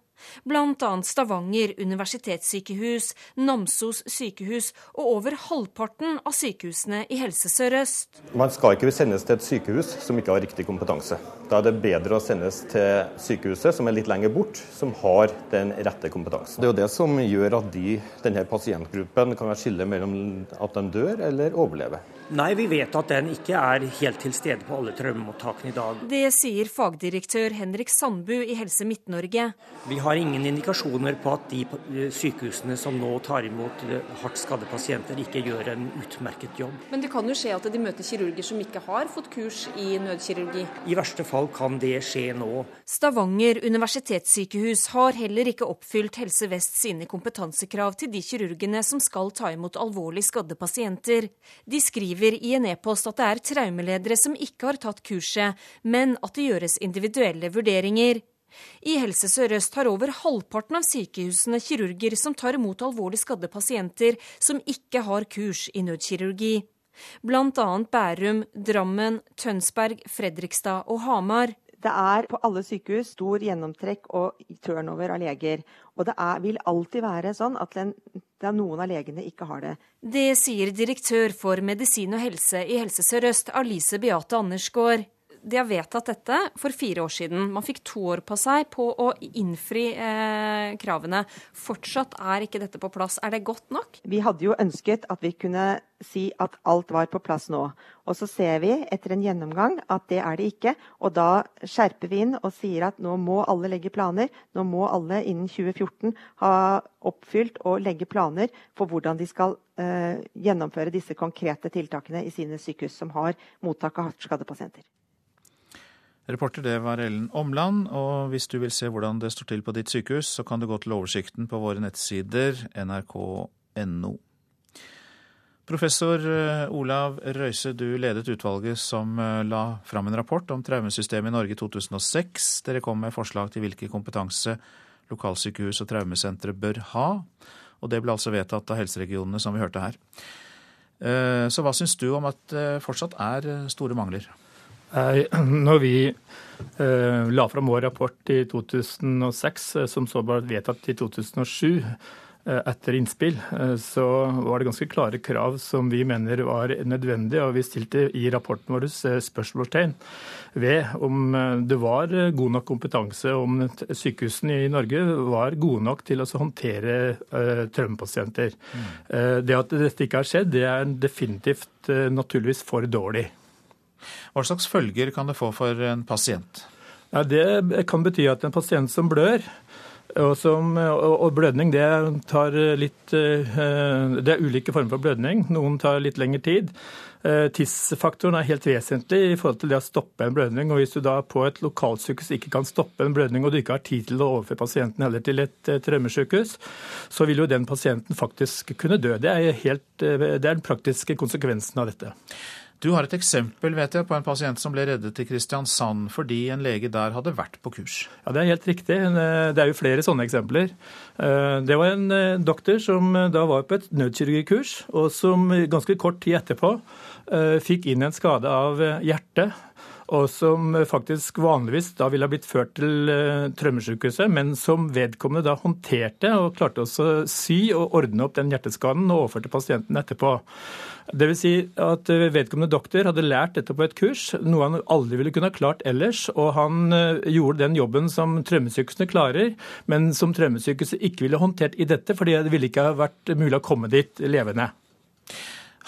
bl.a. Stavanger universitetssykehus, Namsos sykehus og over halvparten av sykehusene i Helse Sør-Øst. Man skal ikke sendes til et sykehus som ikke har riktig kompetanse. Da er det bedre å sendes til sykehuset som er litt lenger bort, som har den rette kompetansen. Det er jo det som gjør at de, denne pasientgruppen kan skille mellom at de dør eller overlever. Nei, vi vet at den ikke er helt til stede på alle traumemottakene i dag. Det sier fagdirektør Henrik Sandbu i Helse Midt-Norge. Vi har ingen indikasjoner på at de eh, sykehusene som nå tar imot eh, hardt skadde pasienter, ikke gjør en utmerket jobb. Men det kan jo skje at de møter kirurger som ikke har fått kurs i nødkirurgi? I verste fall kan det skje nå. Stavanger universitetssykehus har heller ikke oppfylt Helse Vest sine kompetansekrav til de kirurgene som skal ta imot alvorlig skadde pasienter. De skriver skriver i en e-post at det er traumeledere som ikke har tatt kurset, men at det gjøres individuelle vurderinger. I Helse Sør-Øst har over halvparten av sykehusene kirurger som tar imot alvorlig skadde pasienter som ikke har kurs i nødkirurgi. Bl.a. Bærum, Drammen, Tønsberg, Fredrikstad og Hamar. Det er på alle sykehus stor gjennomtrekk og turnover av leger. Og det er, vil alltid være sånn at den, noen av legene ikke har det. Det sier direktør for medisin og helse i Helse Sør-Øst, Alice Beate Andersgaard de har vedtatt dette for fire år siden. Man fikk to år på seg på å innfri eh, kravene. Fortsatt er ikke dette på plass. Er det godt nok? Vi hadde jo ønsket at vi kunne si at alt var på plass nå. Og så ser vi etter en gjennomgang at det er det ikke. Og da skjerper vi inn og sier at nå må alle legge planer. Nå må alle innen 2014 ha oppfylt og legge planer for hvordan de skal eh, gjennomføre disse konkrete tiltakene i sine sykehus som har mottak av hardt pasienter. Reporter det var Ellen Omland, og hvis du vil se hvordan det står til på ditt sykehus, så kan du gå til oversikten på våre nettsider nrk.no. Professor eh, Olav Røise, du ledet utvalget som eh, la fram en rapport om traumesystemet i Norge i 2006. Dere kom med forslag til hvilken kompetanse lokalsykehus og traumesentre bør ha. Og det ble altså vedtatt av helseregionene, som vi hørte her. Eh, så hva syns du om at det fortsatt er store mangler? *clears throat* Når vi eh, la fram vår rapport i 2006, eh, som så ble vedtatt i 2007 eh, etter innspill, så var det ganske klare krav som vi mener var nødvendige. Og vi stilte i rapporten vår spørsmålstegn ved om det var god nok kompetanse, om sykehusene i Norge var gode nok til å håndtere traumepasienter. Mm. Det at dette ikke har skjedd, det er definitivt naturligvis for dårlig. Hva slags følger kan det få for en pasient? Ja, det kan bety at en pasient som blør, og, som, og, blødning det tar litt eh, Det er ulike former for blødning. Noen tar litt lengre tid. Eh, tidsfaktoren er helt vesentlig i forhold til det å stoppe en blødning. og Hvis du da på et lokalsykehus ikke kan stoppe en blødning, og du ikke har tid til å overføre pasienten heller til et traumesykehus, så vil jo den pasienten faktisk kunne dø. Det er, helt, eh, det er den praktiske konsekvensen av dette. Du har et eksempel vet jeg, på en pasient som ble reddet i Kristiansand fordi en lege der hadde vært på kurs. Ja, Det er helt riktig. Eh, det er jo flere sånne eksempler. Eh, det var en eh, doktor som da var på et nødkirurgikurs, og som ganske kort tid etterpå fikk inn en skade av hjertet og som faktisk vanligvis da ville ha blitt ført til trømmesykehuset, traumesykehuset, men som vedkommende da håndterte og klarte også å sy og ordne opp den hjerteskaden og overførte pasienten etterpå. Det vil si at vedkommende doktor hadde lært dette på et kurs, noe han aldri ville kunne ha klart ellers. Og han uh, gjorde den jobben som traumesykehusene klarer, men som traumesykehuset ikke ville håndtert i dette, fordi det ville ikke ha vært mulig å komme dit levende.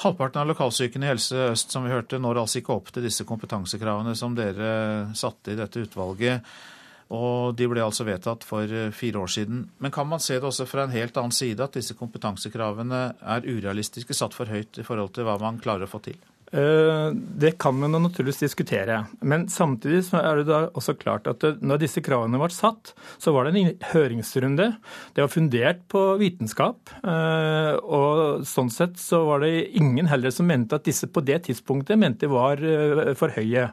Halvparten av lokalsykene i Helse Øst som vi hørte, når altså ikke opp til disse kompetansekravene som dere satte i dette utvalget. Og de ble altså vedtatt for eh, fire år siden. Men kan man se det også fra en helt annen side, at disse kompetansekravene er urealistiske, satt for høyt i forhold til hva man klarer å få til? Eh, det kan man naturligvis diskutere. Men samtidig er det da også klart at når disse kravene ble satt, så var det en høringsrunde. Det var fundert på vitenskap. Eh, og sånn sett så var det ingen heller som mente at disse på det tidspunktet mente var eh, for høye.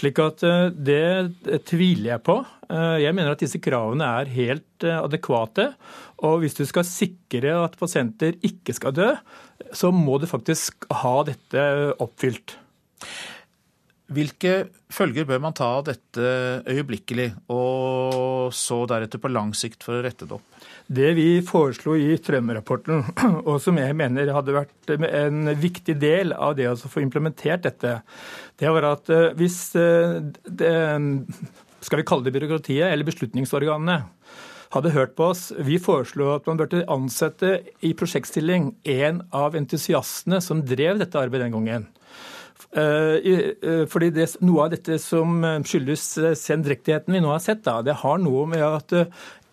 Slik at det tviler jeg på. Jeg mener at disse kravene er helt adekvate. Og hvis du skal sikre at pasienter ikke skal dø, så må du faktisk ha dette oppfylt. Hvilke følger bør man ta av dette øyeblikkelig, og så deretter på lang sikt for å rette det opp? Det vi foreslo i Trømmerapporten, *clears throat* og som jeg mener hadde vært en viktig del av det å få implementert dette, det var at eh, hvis eh, det, Skal vi kalle det byråkratiet eller beslutningsorganene? hadde hørt på oss. Vi foreslo at man burde ansette i prosjektstilling en av entusiastene som drev dette arbeidet den gangen. Eh, eh, fordi det, Noe av dette som skyldes sendrektigheten vi nå har sett, da, det har noe med at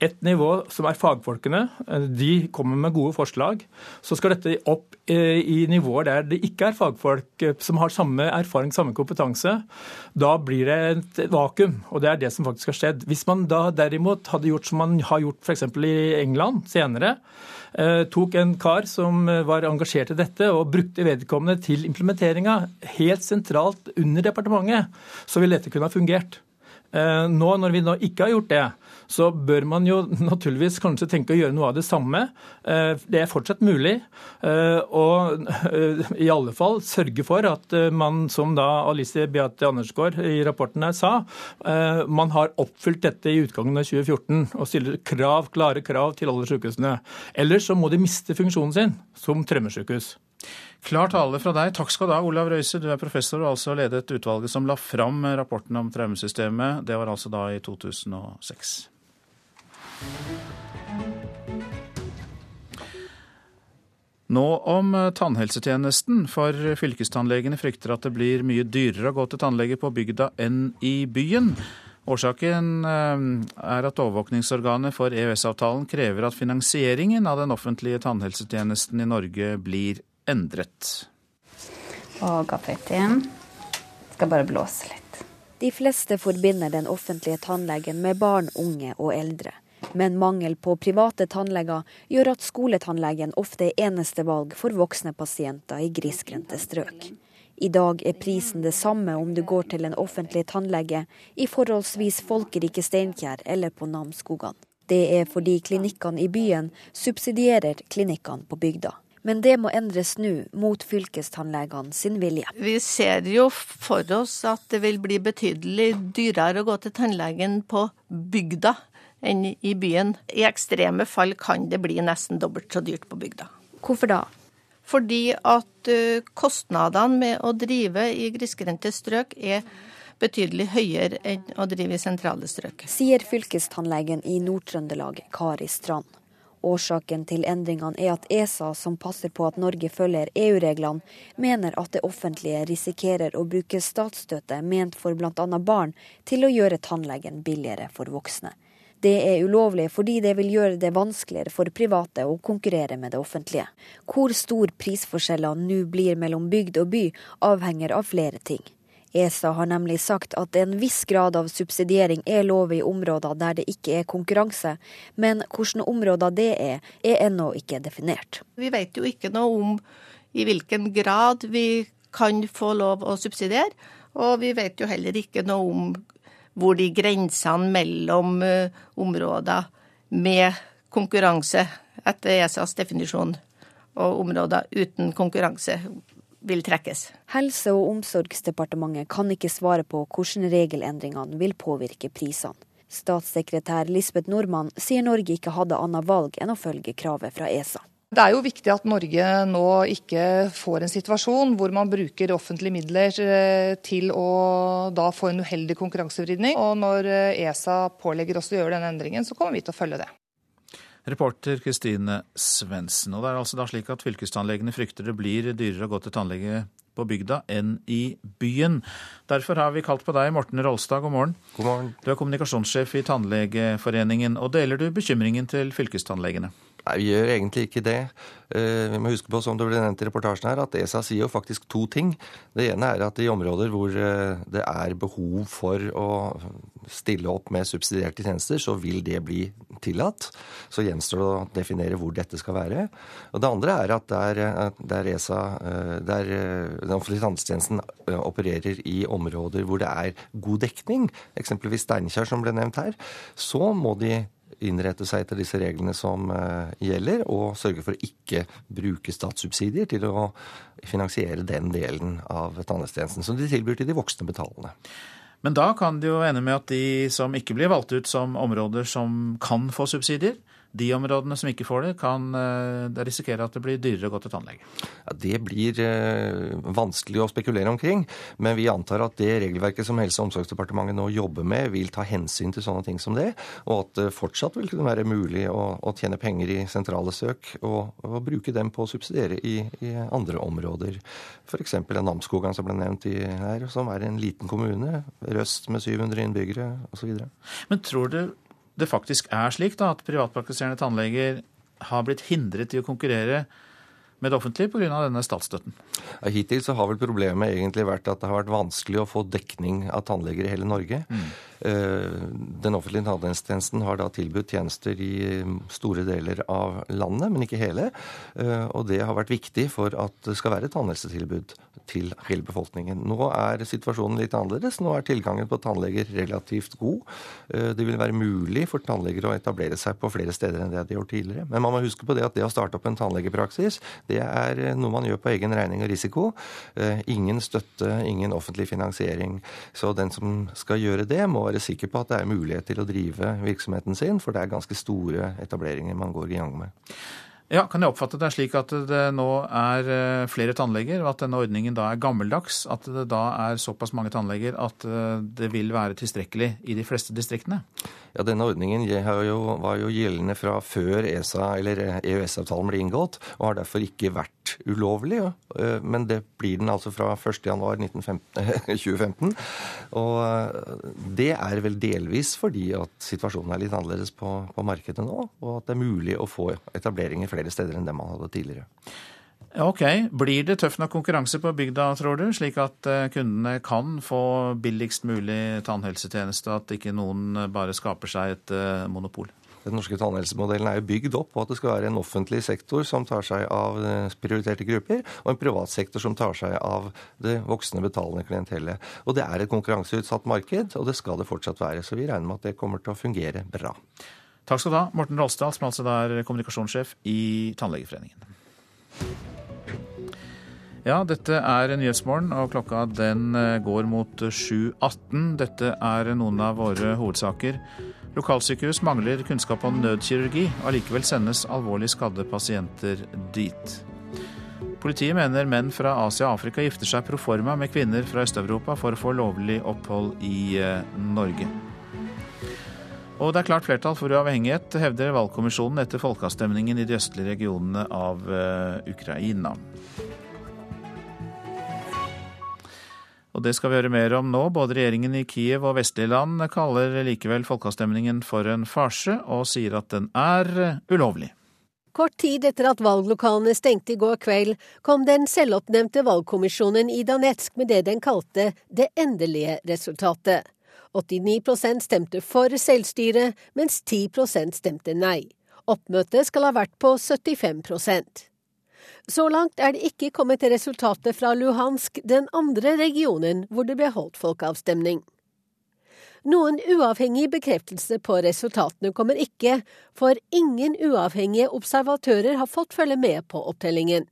et nivå som er fagfolkene. Eh, de kommer med gode forslag. Så skal dette opp eh, i nivåer der det ikke er fagfolk eh, som har samme erfaring, samme kompetanse. Da blir det et vakuum, og det er det som faktisk har skjedd. Hvis man da derimot hadde gjort som man har gjort f.eks. i England senere, tok en kar som var engasjert i dette, og brukte vedkommende til implementeringa helt sentralt under departementet, så ville dette kunne ha fungert. Nå, når vi nå ikke har gjort det, så bør man jo *laughs* naturligvis kanskje tenke å gjøre noe av det samme. Eh, det er fortsatt mulig. Eh, og eh, i alle fall sørge for at man, som da Alice Beate Andersgaard i rapporten her sa, man har oppfylt dette i utgangen av 2014 og stiller krav, klare krav til alle sykehusene. Ellers så må de miste funksjonen sin som traumesykehus. Klar tale fra deg. Takk skal du ha, Olav Røise. Du er professor og altså ledet utvalget som la fram rapporten om traumesystemet. Det var altså da i 2006. Nå om tannhelsetjenesten, for fylkestannlegene frykter at det blir mye dyrere å gå til tannlege på bygda enn i byen. Årsaken eh, er at overvåkningsorganet for EØS-avtalen krever at finansieringen av den offentlige tannhelsetjenesten i Norge blir endret. Og gaffet igjen. Skal bare blåse litt. De fleste forbinder den offentlige tannlegen med barn, unge og eldre. Men mangel på private tannleger gjør at skoletannlegen ofte er eneste valg for voksne pasienter i grisgrendte strøk. I dag er prisen det samme om du går til en offentlig tannlege i forholdsvis folkerike Steinkjer eller på Namsskogan. Det er fordi klinikkene i byen subsidierer klinikkene på bygda. Men det må endres nå, mot fylkestannlegene sin vilje. Vi ser jo for oss at det vil bli betydelig dyrere å gå til tannlegen på bygda enn i byen. I ekstreme fall kan det bli nesten dobbelt så dyrt på bygda. Hvorfor da? Fordi at eh, kostnadene med å drive i grisgrendte strøk er betydelig høyere enn å drive i sentrale strøk. Sier fylkestannlegen i Nord-Trøndelag, Kari Strand. Årsaken til endringene er at ESA, som passer på at Norge følger EU-reglene, mener at det offentlige risikerer å bruke statsstøtte ment for bl.a. barn til å gjøre tannlegen billigere for voksne. Det er ulovlig fordi det vil gjøre det vanskeligere for private å konkurrere med det offentlige. Hvor stor prisforskjellene nå blir mellom bygd og by, avhenger av flere ting. ESA har nemlig sagt at en viss grad av subsidiering er lov i områder der det ikke er konkurranse, men hvilke områder det er, er ennå ikke definert. Vi vet jo ikke noe om i hvilken grad vi kan få lov å subsidiere, og vi vet jo heller ikke noe om hvor de grensene mellom uh, områder med konkurranse etter ESAs definisjon og områder uten konkurranse vil trekkes. Helse- og omsorgsdepartementet kan ikke svare på hvordan regelendringene vil påvirke prisene. Statssekretær Lisbeth Nordmann sier Norge ikke hadde annet valg enn å følge kravet fra ESA. Det er jo viktig at Norge nå ikke får en situasjon hvor man bruker offentlige midler eh, til å da få en uheldig konkurransevridning. Og når eh, ESA pålegger oss å gjøre denne endringen, så kommer vi til å følge det. Reporter Kristine Svendsen. Og det er altså da slik at fylkestannlegene frykter det blir dyrere å gå til tannlege på bygda enn i byen. Derfor har vi kalt på deg, Morten Rolstad, god morgen. God morgen. Du er kommunikasjonssjef i Tannlegeforeningen, og deler du bekymringen til fylkestannlegene? Nei, vi gjør egentlig ikke det. Eh, vi må huske på, som det ble nevnt i reportasjen her, at ESA sier jo faktisk to ting. Det ene er at i områder hvor eh, det er behov for å stille opp med subsidierte tjenester, så vil det bli tillatt. Så gjenstår det å definere hvor dette skal være. Og det andre er at der, der ESA, eh, der den offentlige tannhelsetjenesten opererer i områder hvor det er god dekning, eksempelvis Steinkjer som ble nevnt her, så må de innrette seg etter disse reglene som eh, gjelder, og sørge for å ikke bruke statssubsidier til å finansiere den delen av tannhelsetjenesten som de tilbyr til de voksne betalende. Men da kan det jo ende med at de som ikke blir valgt ut som områder som kan få subsidier, de områdene som ikke får det, kan det risikere at det blir dyrere å gå til tannlege? Ja, det blir eh, vanskelig å spekulere omkring, men vi antar at det regelverket som Helse- og omsorgsdepartementet nå jobber med, vil ta hensyn til sånne ting som det, og at det fortsatt vil kunne være mulig å, å tjene penger i sentrale søk og, og, bruke dem på å subsidiere i, i andre områder. F.eks. Namsskogan som ble nevnt i her, som er en liten kommune. Røst med 700 innbyggere osv. Men tror du det faktisk er slik da, at privatpraktiserende tannleger har blitt hindret i å konkurrere med det offentlige pga. denne statsstøtten? Ja, hittil så har vel problemet egentlig vært at det har vært vanskelig å få dekning av tannleger i hele Norge. Mm. Eh, den offentlige tannhelsetjenesten har da tilbudt tjenester i store deler av landet, men ikke hele. Eh, og det har vært viktig for at det skal være tannhelsetilbud til hele befolkningen. Nå er situasjonen litt annerledes. Nå er tilgangen på tannleger relativt god. Eh, det vil være mulig for tannleger å etablere seg på flere steder enn det de har gjort tidligere. Men man må huske på det at det å starte opp en tannlegepraksis, det er noe man gjør på egen regning og risiko. Ingen støtte, ingen offentlig finansiering. Så den som skal gjøre det, må være sikker på at det er mulighet til å drive virksomheten sin, for det er ganske store etableringer man går i gang med. Ja, Kan jeg oppfatte det slik at det nå er eh, flere tannleger, og at denne ordningen da er gammeldags? At det da er såpass mange tannleger at eh, det vil være tilstrekkelig i de fleste distriktene? Ja, Denne ordningen jo, var jo gjeldende fra før ESA eller EØS-avtalen ble inngått, og har derfor ikke vært ulovlig. Ja. men det blir den altså fra 1.1.2015. *laughs* Og eh, det er vel delvis fordi at situasjonen er litt annerledes på, på markedet nå, og at det er mulig å få etableringer flere steder enn det man hadde tidligere. Ok. Blir det tøff nok konkurranse på bygda, tror du, slik at eh, kundene kan få billigst mulig tannhelsetjeneste, at ikke noen bare skaper seg et eh, monopol? Den norske tannhelsemodellen er jo bygd opp på at det skal være en offentlig sektor som tar seg av eh, prioriterte grupper, og en privat sektor som tar seg av det voksne, betalende klientellet. Og det er et konkurranseutsatt marked, og det skal det fortsatt være. Så vi regner med at det kommer til å fungere bra. Takk skal du ha, Morten Rolstad, som altså er kommunikasjonssjef i Tannlegeforeningen. Ja, dette er Nyhetsmorgen, og klokka den eh, går mot 7.18. Dette er noen av våre hovedsaker. Lokalsykehus mangler kunnskap om nødkirurgi. Allikevel sendes alvorlig skadde pasienter dit. Politiet mener menn fra Asia og Afrika gifter seg proforma med kvinner fra Øst-Europa for å få lovlig opphold i eh, Norge. Og det er klart flertall for uavhengighet, hevder valgkommisjonen etter folkeavstemningen i de østlige regionene av eh, Ukraina. Og det skal vi høre mer om nå. Både regjeringen i Kiev og vestlige land kaller likevel folkeavstemningen for en farse, og sier at den er ulovlig. Kort tid etter at valglokalene stengte i går kveld, kom den selvoppnevnte valgkommisjonen i Danetsk med det den kalte det endelige resultatet. 89% stemte for selvstyre, mens 10% stemte nei. Oppmøtet skal ha vært på 75 så langt er det ikke kommet resultatet fra Luhansk, den andre regionen hvor det ble holdt folkeavstemning. Noen uavhengig bekreftelse på resultatene kommer ikke, for ingen uavhengige observatører har fått følge med på opptellingen.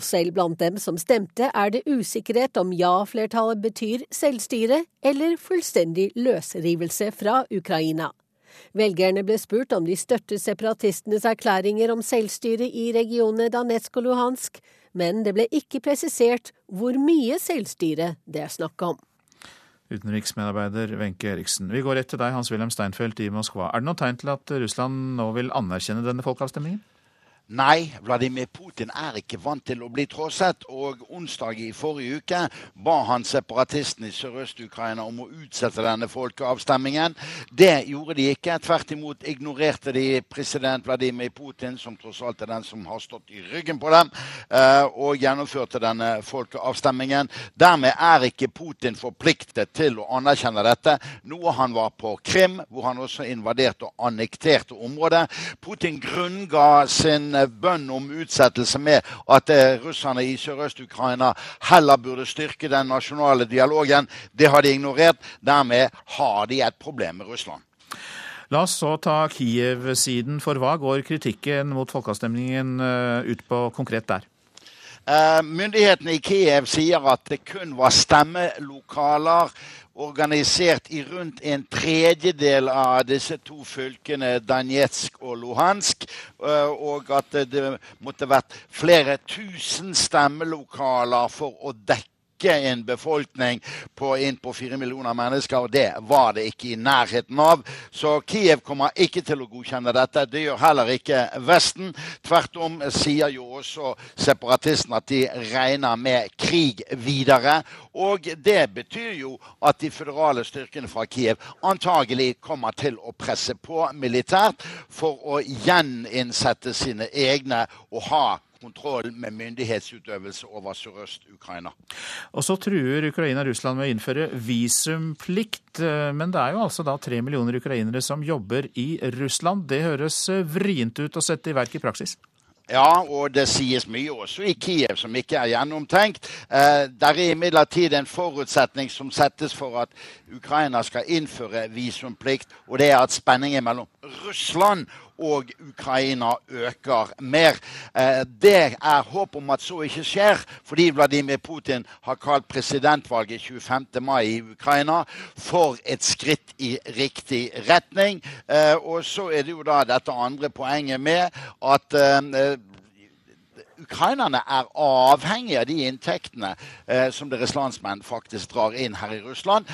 Selv blant dem som stemte, er det usikkerhet om ja-flertallet betyr selvstyre eller fullstendig løsrivelse fra Ukraina. Velgerne ble spurt om de støttet separatistenes erklæringer om selvstyre i regionene Danetsk og Luhansk, men det ble ikke presisert hvor mye selvstyre det er snakk om. Utenriksmedarbeider Wenche Eriksen. Vi går rett til deg, Hans-Wilhelm Steinfeld i Moskva. Er det noe tegn til at Russland nå vil anerkjenne denne folkeavstemningen? Nei, Vladimir Putin er ikke vant til å bli tråsset, og onsdag i forrige uke ba han separatistene i Sørøst-Ukraina om å utsette denne folkeavstemningen. Det gjorde de ikke. Tvert imot ignorerte de president Vladimir Putin, som tross alt er den som har stått i ryggen på dem, eh, og gjennomførte denne folkeavstemningen. Dermed er ikke Putin forpliktet til å anerkjenne dette, noe han var på Krim, hvor han også invaderte og annekterte området. Putin grunnga sin bønn om utsettelse med at eh, russerne i Sørøst-Ukraina heller burde styrke den nasjonale dialogen. Det har de ignorert. Dermed har de et problem med Russland. La oss så ta Kiev-siden, for hva går kritikken mot folkeavstemningen eh, ut på konkret der? Uh, myndighetene i Kiev sier at det kun var stemmelokaler organisert i rundt en tredjedel av disse to fylkene, Danetsk og Luhansk, eh, og at det måtte vært flere tusen stemmelokaler for å dekke en befolkning på inn på fire millioner mennesker, og det var det ikke i nærheten av. Så Kiev kommer ikke til å godkjenne dette. Det gjør heller ikke Vesten. Tvert om sier jo også separatistene at de regner med krig videre. Og det betyr jo at de føderale styrkene fra Kiev antagelig kommer til å presse på militært for å gjeninnsette sine egne og ha kontroll med myndighetsutøvelse over Sørøst-Ukraina. Og så truer Ukraina Russland med å innføre visumplikt. Men det er jo altså da tre millioner ukrainere som jobber i Russland. Det høres vrient ut å sette i verk i praksis? Ja, og det sies mye også i Kiev som ikke er gjennomtenkt. Eh, der er imidlertid en forutsetning som settes for at Ukraina skal innføre visumplikt, og det er at spenningen mellom Russland og Ukraina øker mer. Eh, det er håp om at så ikke skjer, fordi Vladimir Putin har kalt presidentvalget 25. mai i Ukraina for et skritt i riktig retning. Eh, og så er det jo da dette andre poenget med at eh, ukrainerne er avhengige av de inntektene eh, som deres landsmenn faktisk drar inn her i Russland.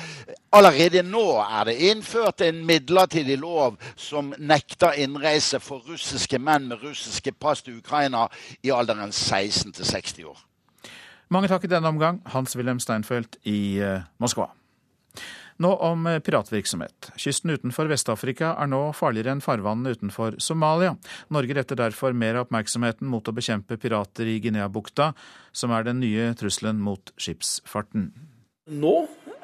Allerede nå er det innført en midlertidig lov som nekter innreise for russiske menn med russiske pass til Ukraina i alderen 16 til 60 år. Mange takk i denne omgang, Hans-Wilhelm Steinfeld i eh, Moskva. Nå om piratvirksomhet. Kysten utenfor Vest-Afrika er nå farligere enn farvannene utenfor Somalia. Norge retter derfor mer av oppmerksomheten mot å bekjempe pirater i Guinea-bukta, som er den nye trusselen mot skipsfarten. Nå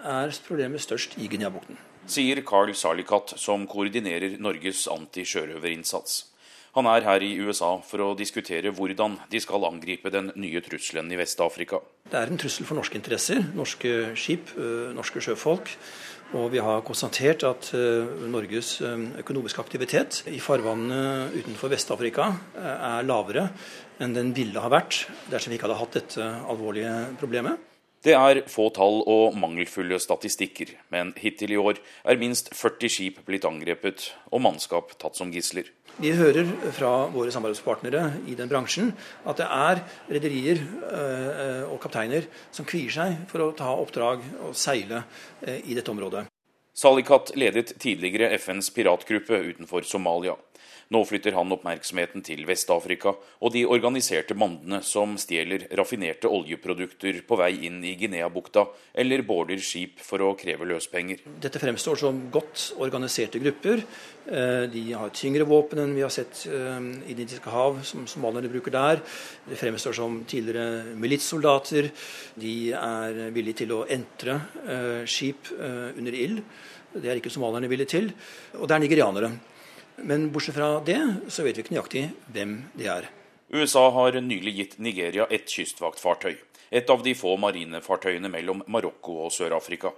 er problemet størst i Guinea-bukten. Sier Carl Salikat, som koordinerer Norges antisjørøverinnsats. Han er her i USA for å diskutere hvordan de skal angripe den nye trusselen i Vest-Afrika. Det er en trussel for norske interesser, norske skip, norske sjøfolk. Og vi har konstatert at Norges økonomiske aktivitet i farvannene utenfor Vest-Afrika er lavere enn den ville ha vært dersom vi ikke hadde hatt dette alvorlige problemet. Det er få tall og mangelfulle statistikker, men hittil i år er minst 40 skip blitt angrepet og mannskap tatt som gisler. Vi hører fra våre samarbeidspartnere i den bransjen at det er rederier og kapteiner som kvier seg for å ta oppdrag og seile i dette området. Salikat ledet tidligere FNs piratgruppe utenfor Somalia. Nå flytter han oppmerksomheten til Vest-Afrika og de organiserte bandene som stjeler raffinerte oljeprodukter på vei inn i Guinea-bukta, eller border skip for å kreve løspenger. Dette fremstår som godt organiserte grupper. De har tyngre våpen enn vi har sett i Det indiske hav, som somalierne bruker der. Det fremstår som tidligere militssoldater. De er villige til å entre skip under ild. Det er ikke somalierne villige til. Og det er nigerianere. Men bortsett fra det, så vet vi ikke nøyaktig hvem det er. USA har nylig gitt Nigeria et kystvaktfartøy. Et av de få marinefartøyene mellom Marokko og Sør-Afrika.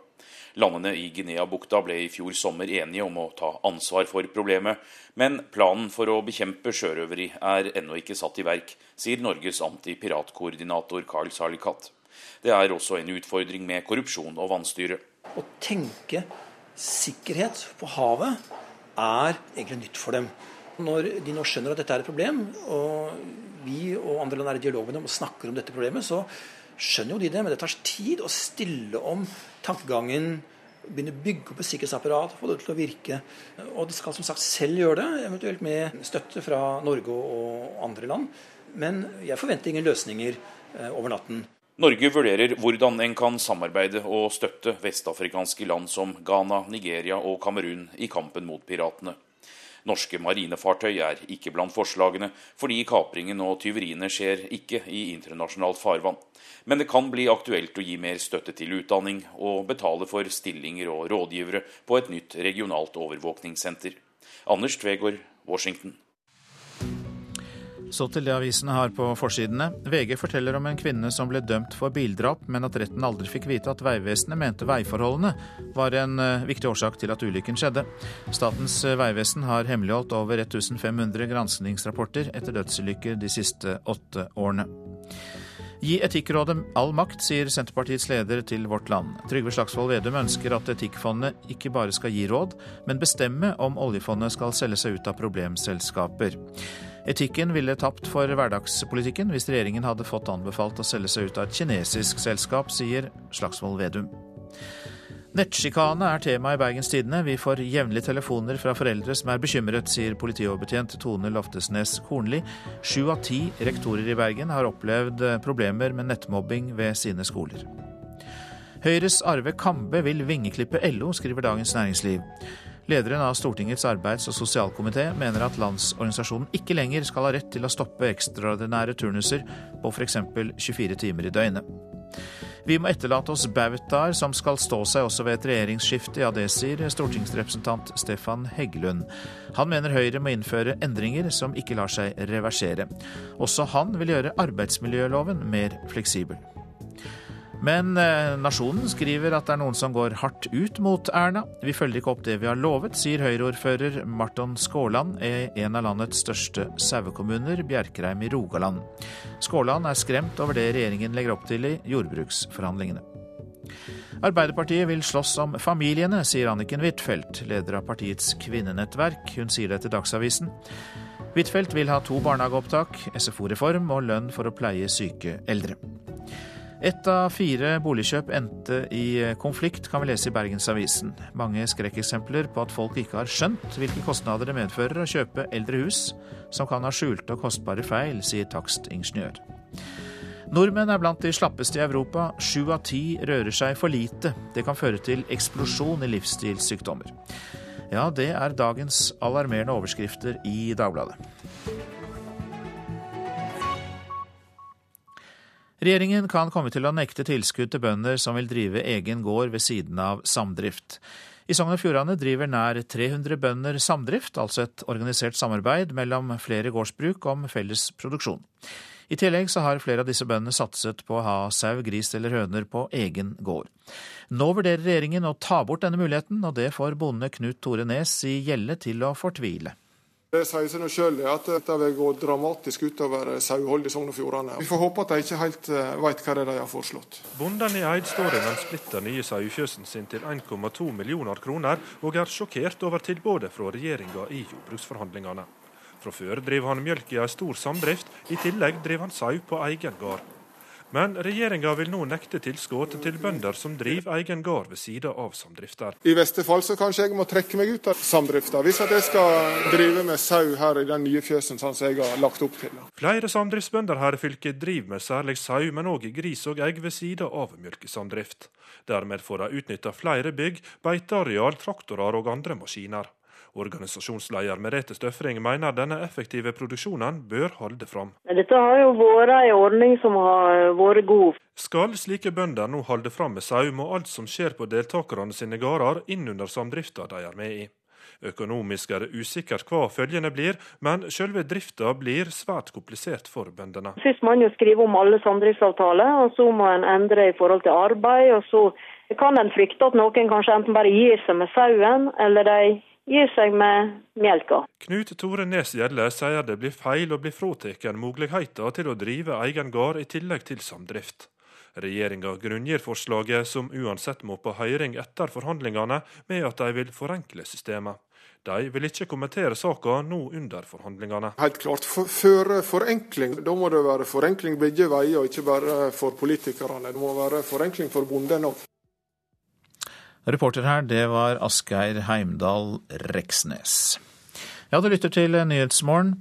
Landene i Guinea-bukta ble i fjor sommer enige om å ta ansvar for problemet, men planen for å bekjempe sjørøveri er ennå ikke satt i verk, sier Norges antipiratkoordinator Carl Salikat. Det er også en utfordring med korrupsjon og vannstyre. Å tenke sikkerhet på havet er egentlig nytt for dem. Når de nå skjønner at dette er et problem, og vi og andre land er i dialog med dem og snakker om dette problemet, så skjønner jo de det. Men det tar tid å stille om tankegangen begynne å bygge opp et sikkerhetsapparat, få det til å virke. Og de skal som sagt selv gjøre det, eventuelt med støtte fra Norge og andre land. Men jeg forventer ingen løsninger eh, over natten. Norge vurderer hvordan en kan samarbeide og støtte vestafrikanske land som Ghana, Nigeria og Kamerun i kampen mot piratene. Norske marinefartøy er ikke blant forslagene, fordi kapringen og tyveriene skjer ikke i internasjonalt farvann. Men det kan bli aktuelt å gi mer støtte til utdanning og betale for stillinger og rådgivere på et nytt regionalt overvåkningssenter. Anders Tvegård, Washington. Så til det avisene har på forsidene. VG forteller om en kvinne som ble dømt for bildrap, men at retten aldri fikk vite at Vegvesenet mente veiforholdene var en eh, viktig årsak til at ulykken skjedde. Statens eh, vegvesen har hemmeligholdt over 1500 granskningsrapporter etter dødsulykker de siste åtte årene. Gi Etikkrådet all makt, sier Senterpartiets leder til Vårt Land. Trygve Slagsvold Vedum ønsker at Etikkfondet ikke bare skal gi råd, men bestemme om oljefondet skal selge seg ut av problemselskaper. Etikken ville tapt for hverdagspolitikken hvis regjeringen hadde fått anbefalt å selge seg ut av et kinesisk selskap, sier Slagsvold Vedum. Nettsjikane er tema i Bergens Tidende. Vi får jevnlig telefoner fra foreldre som er bekymret, sier politioverbetjent Tone Loftesnes Kornli. Sju av ti rektorer i Bergen har opplevd problemer med nettmobbing ved sine skoler. Høyres Arve Kambe vil vingeklippe LO, skriver Dagens Næringsliv. Lederen av Stortingets arbeids- og sosialkomité mener at Landsorganisasjonen ikke lenger skal ha rett til å stoppe ekstraordinære turnuser på f.eks. 24 timer i døgnet. Vi må etterlate oss bautaer som skal stå seg også ved et regjeringsskifte, ja det sier stortingsrepresentant Stefan Heggelund. Han mener Høyre må innføre endringer som ikke lar seg reversere. Også han vil gjøre arbeidsmiljøloven mer fleksibel. Men eh, Nasjonen skriver at det er noen som går hardt ut mot Erna. Vi følger ikke opp det vi har lovet, sier Høyre-ordfører Marton Skåland i en av landets største sauekommuner, Bjerkreim i Rogaland. Skåland er skremt over det regjeringen legger opp til i jordbruksforhandlingene. Arbeiderpartiet vil slåss om familiene, sier Anniken Huitfeldt, leder av partiets kvinnenettverk. Hun sier det til Dagsavisen. Huitfeldt vil ha to barnehageopptak, SFO-reform og lønn for å pleie syke eldre. Ett av fire boligkjøp endte i konflikt, kan vi lese i Bergensavisen. Mange skrekkeksempler på at folk ikke har skjønt hvilke kostnader det medfører å kjøpe eldre hus som kan ha skjulte og kostbare feil, sier takstingeniør. Nordmenn er blant de slappeste i Europa. Sju av ti rører seg for lite. Det kan føre til eksplosjon i livsstilssykdommer. Ja, det er dagens alarmerende overskrifter i Dagbladet. Regjeringen kan komme til å nekte tilskudd til bønder som vil drive egen gård ved siden av samdrift. I Sogn og Fjordane driver nær 300 bønder samdrift, altså et organisert samarbeid mellom flere gårdsbruk om felles produksjon. I tillegg så har flere av disse bøndene satset på å ha sau, gris eller høner på egen gård. Nå vurderer regjeringen å ta bort denne muligheten, og det får bonde Knut Tore Nes i Gjelle til å fortvile. Det sier seg selv at dette vil gå dramatisk utover saueholdet i Sogn og Fjordane. Vi får håpe at de ikke helt eh, vet hva det er de har foreslått. Bonden i Eid står i den splitter nye sauefjøsen sin til 1,2 millioner kroner, og er sjokkert over tilbudet fra regjeringa i jordbruksforhandlingene. Fra før driver han mjølk i ei stor samdrift, i tillegg driver han sau på egen gard. Men regjeringa vil nå nekte tilskudd til bønder som driver egen gård ved sida av samdrifter. I verste fall så kanskje jeg må trekke meg ut av samdrifta, hvis jeg skal drive med sau her i den nye fjøsen sånn som jeg har lagt opp til. Flere samdriftsbønder her i fylket driver med særlig sau, men òg gris og egg ved sida av mjølkesamdrift. Dermed får de utnytta flere bygg, beiteareal, traktorer og andre maskiner. Organisasjonsleder Merete Støfring mener denne effektive produksjonen bør holde fram. Dette har jo vært en ordning som har vært god. Skal slike bønder nå holde fram med sau, må alt som skjer på deltakerne sine gårder inn under samdrifta de er med i. Økonomisk er det usikkert hva følgende blir, men selve drifta blir svært komplisert for bøndene. Først må en skrive om alle samdriftsavtaler, og så må en endre i forhold til arbeid. og så kan en frykte at noen kanskje enten bare gir seg med sauen, eller de gir seg med melka. Knut Tore Nes Gjelle sier det blir feil å bli fratatt muligheten til å drive egen gård i tillegg til samdrift. Regjeringa grunngir forslaget, som uansett må på høring etter forhandlingene, med at de vil forenkle systemet. De vil ikke kommentere saka nå under forhandlingene. Helt klart. For, for forenkling, da må det være forenkling begge veier, og ikke bare for politikerne. Det må være forenkling for bonden òg. Reporter her, det var Asgeir Heimdal Reksnes. Ja, du lytter til Nyhetsmorgen.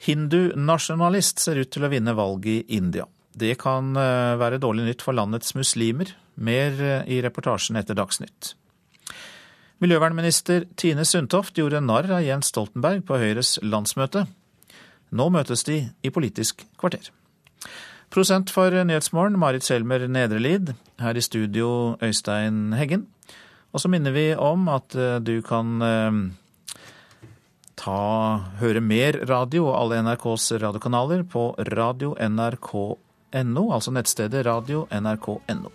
Hindu-nasjonalist ser ut til å vinne valget i India. Det kan eh, være dårlig nytt for landets muslimer. Mer eh, i reportasjen etter Dagsnytt. Miljøvernminister Tine Sundtoft gjorde narr av Jens Stoltenberg på Høyres landsmøte. Nå møtes de i Politisk kvarter. Prosent for Nyhetsmorgen, Marit Selmer Nedrelid. Her i studio, Øystein Heggen. Og så minner vi om at eh, du kan eh, ta, høre mer radio og alle NRKs radiokanaler på radio.nrk.no, altså nettstedet radio.nrk.no.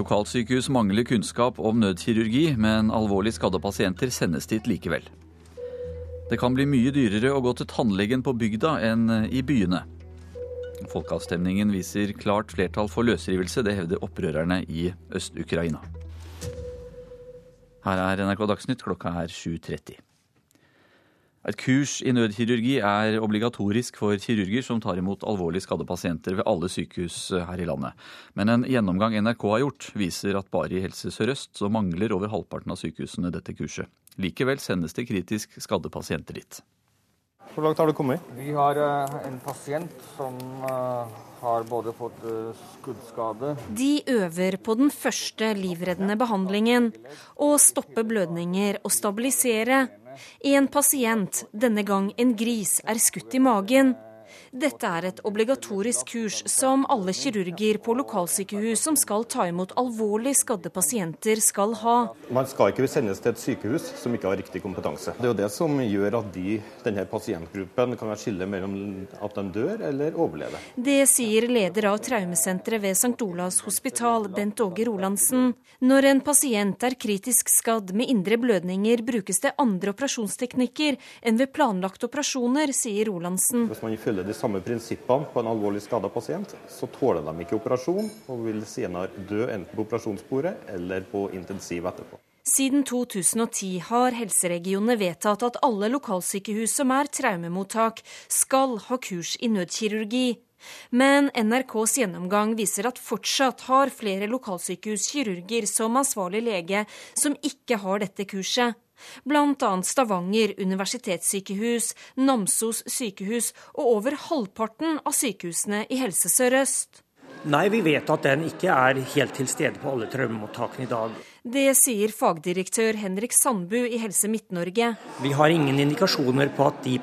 Lokalsykehus mangler kunnskap om nødkirurgi, men alvorlig skadde pasienter sendes dit likevel. Det kan bli mye dyrere å gå til tannlegen på bygda enn i byene. Folkeavstemningen viser klart flertall for løsrivelse, det hevder opprørerne i Øst-Ukraina. Her er NRK Dagsnytt, klokka er 7.30. Et kurs i nødkirurgi er obligatorisk for kirurger som tar imot alvorlig skadde pasienter ved alle sykehus her i landet. Men en gjennomgang NRK har gjort, viser at bare i Helse Sør-Øst så mangler over halvparten av sykehusene dette kurset. Likevel sendes det kritisk skadde pasienter dit. Hvor langt har du kommet? Vi har uh, en pasient som uh, har både fått uh, skuddskade De øver på den første livreddende behandlingen. Å stoppe blødninger og stabilisere. En pasient, denne gang en gris, er skutt i magen. Dette er et obligatorisk kurs som alle kirurger på lokalsykehus som skal ta imot alvorlig skadde pasienter, skal ha. Man skal ikke sendes til et sykehus som ikke har riktig kompetanse. Det er jo det som gjør at de, denne pasientgruppen kan skille mellom at de dør eller overlever. Det sier leder av traumesenteret ved St. Olavs hospital, Bent Åge Rolandsen. Når en pasient er kritisk skadd med indre blødninger, brukes det andre operasjonsteknikker enn ved planlagte operasjoner, sier Rolandsen. Hvis man følger de samme prinsippene på en alvorlig skada pasient, så tåler de ikke operasjon og vil senere dø enten på operasjonsbordet eller på intensiv etterpå. Siden 2010 har helseregionene vedtatt at alle lokalsykehus som er traumemottak, skal ha kurs i nødkirurgi. Men NRKs gjennomgang viser at fortsatt har flere lokalsykehus kirurger som ansvarlig lege som ikke har dette kurset. Bl.a. Stavanger universitetssykehus, Namsos sykehus og over halvparten av sykehusene i Helse Sør-Øst. Nei, vi vet at den ikke er helt til stede på alle traumemottakene i dag. Det sier fagdirektør Henrik Sandbu i Helse Midt-Norge. Vi har ingen indikasjoner på at de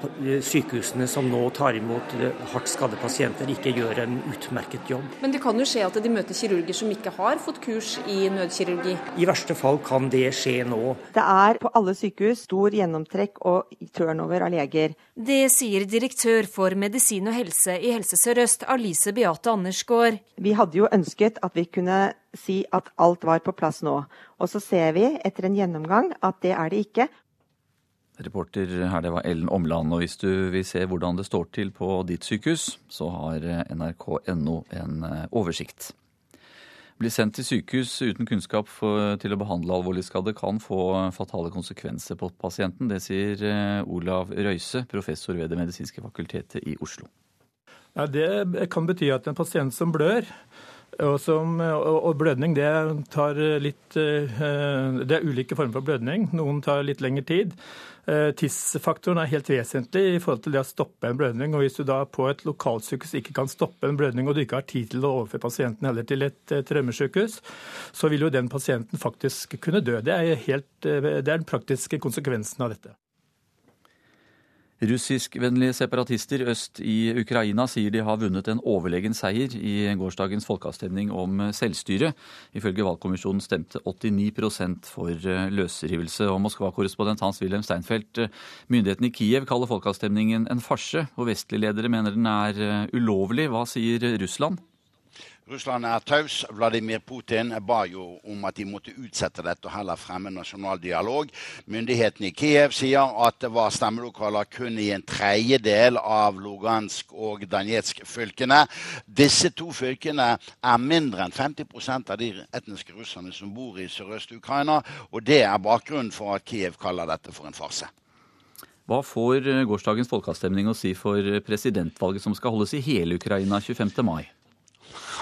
sykehusene som nå tar imot hardt skadde pasienter, ikke gjør en utmerket jobb. Men det kan jo skje at de møter kirurger som ikke har fått kurs i nødkirurgi? I verste fall kan det skje nå. Det er på alle sykehus stor gjennomtrekk og turnover av leger. Det sier direktør for medisin og helse i Helse Sør-Øst, Alice Beate Andersgaard. Vi hadde jo ønsket at vi kunne si at alt var på plass nå. Og så ser vi etter en gjennomgang at det er det ikke. Reporter her, det var Ellen Omland. Og hvis du vil se hvordan det står til på ditt sykehus, så har nrk.no en eh, oversikt. Bli sendt til sykehus uten kunnskap for, til å behandle alvorlig skadde kan få fatale konsekvenser på pasienten. Det sier eh, Olav Røise, professor ved Det medisinske fakultetet i Oslo. Ja, det kan bety at en pasient som blør, og, som, og, blødning det tar litt eh, Det er ulike former for blødning. Noen tar litt lengre tid. Eh, tidsfaktoren er helt vesentlig i forhold til det å stoppe en blødning. og Hvis du da på et lokalsykehus ikke kan stoppe en blødning, og du ikke har tid til å overføre pasienten heller til et traumesykehus, så vil jo den pasienten faktisk kunne dø. Det er, helt, det er den praktiske konsekvensen av dette. Russiskvennlige separatister øst i Ukraina sier de har vunnet en overlegen seier i gårsdagens folkeavstemning om selvstyre. Ifølge valgkommisjonen stemte 89 for eh, løsrivelse. Og Moskva-korrespondent Hans-Wilhelm Steinfeld, eh, myndighetene i Kiev kaller folkeavstemningen en farse, og vestlige ledere mener den er eh, ulovlig. Hva sier Russland? Russland er taus. Vladimir Putin ba jo om at de måtte utsette dette og heller fremme nasjonal dialog. Myndighetene i Kiev sier at det var stemmelokaler kun i en tredjedel av Lugansk og Danetsk-fylkene. Disse to fylkene er mindre enn 50% av de etniske russerne som bor i Sørøst-Ukraina, og det er bakgrunnen for at Kiev kaller dette for en farse. Hva får gårsdagens folkeavstemning å si for presidentvalget som skal holdes i hele Ukraina 25. mai?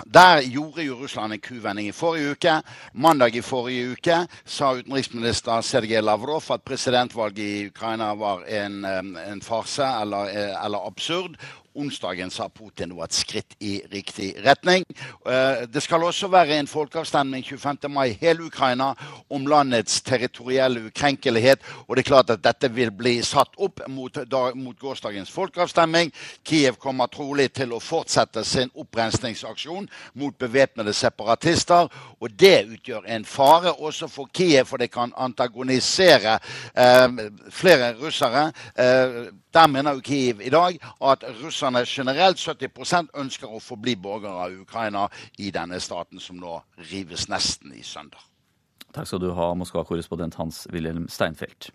Der gjorde jo Russland en kuvending i forrige uke. Mandag i forrige uke sa utenriksminister Sergej Lavrov at presidentvalget i Ukraina var en, en farse eller, eller absurd. Onsdagen sa Putin var et skritt i riktig retning. Eh, det skal også være en folkeavstemning 25. mai i hele Ukraina om landets territorielle ukrenkelighet. Og det er klart at dette vil bli satt opp mot, mot gårsdagens folkeavstemning. Kiev kommer trolig til å fortsette sin opprensningsaksjon mot bevæpnede separatister. Og det utgjør en fare også for Kiev, for det kan antagonisere eh, flere russere. Eh, der mener jo Kiev i dag at russerne generelt 70% ønsker å forbli borgere av Ukraina i denne staten som nå rives nesten i sønder. Takk skal du ha, Moskva-korrespondent Hans-Wilhelm Steinfeld.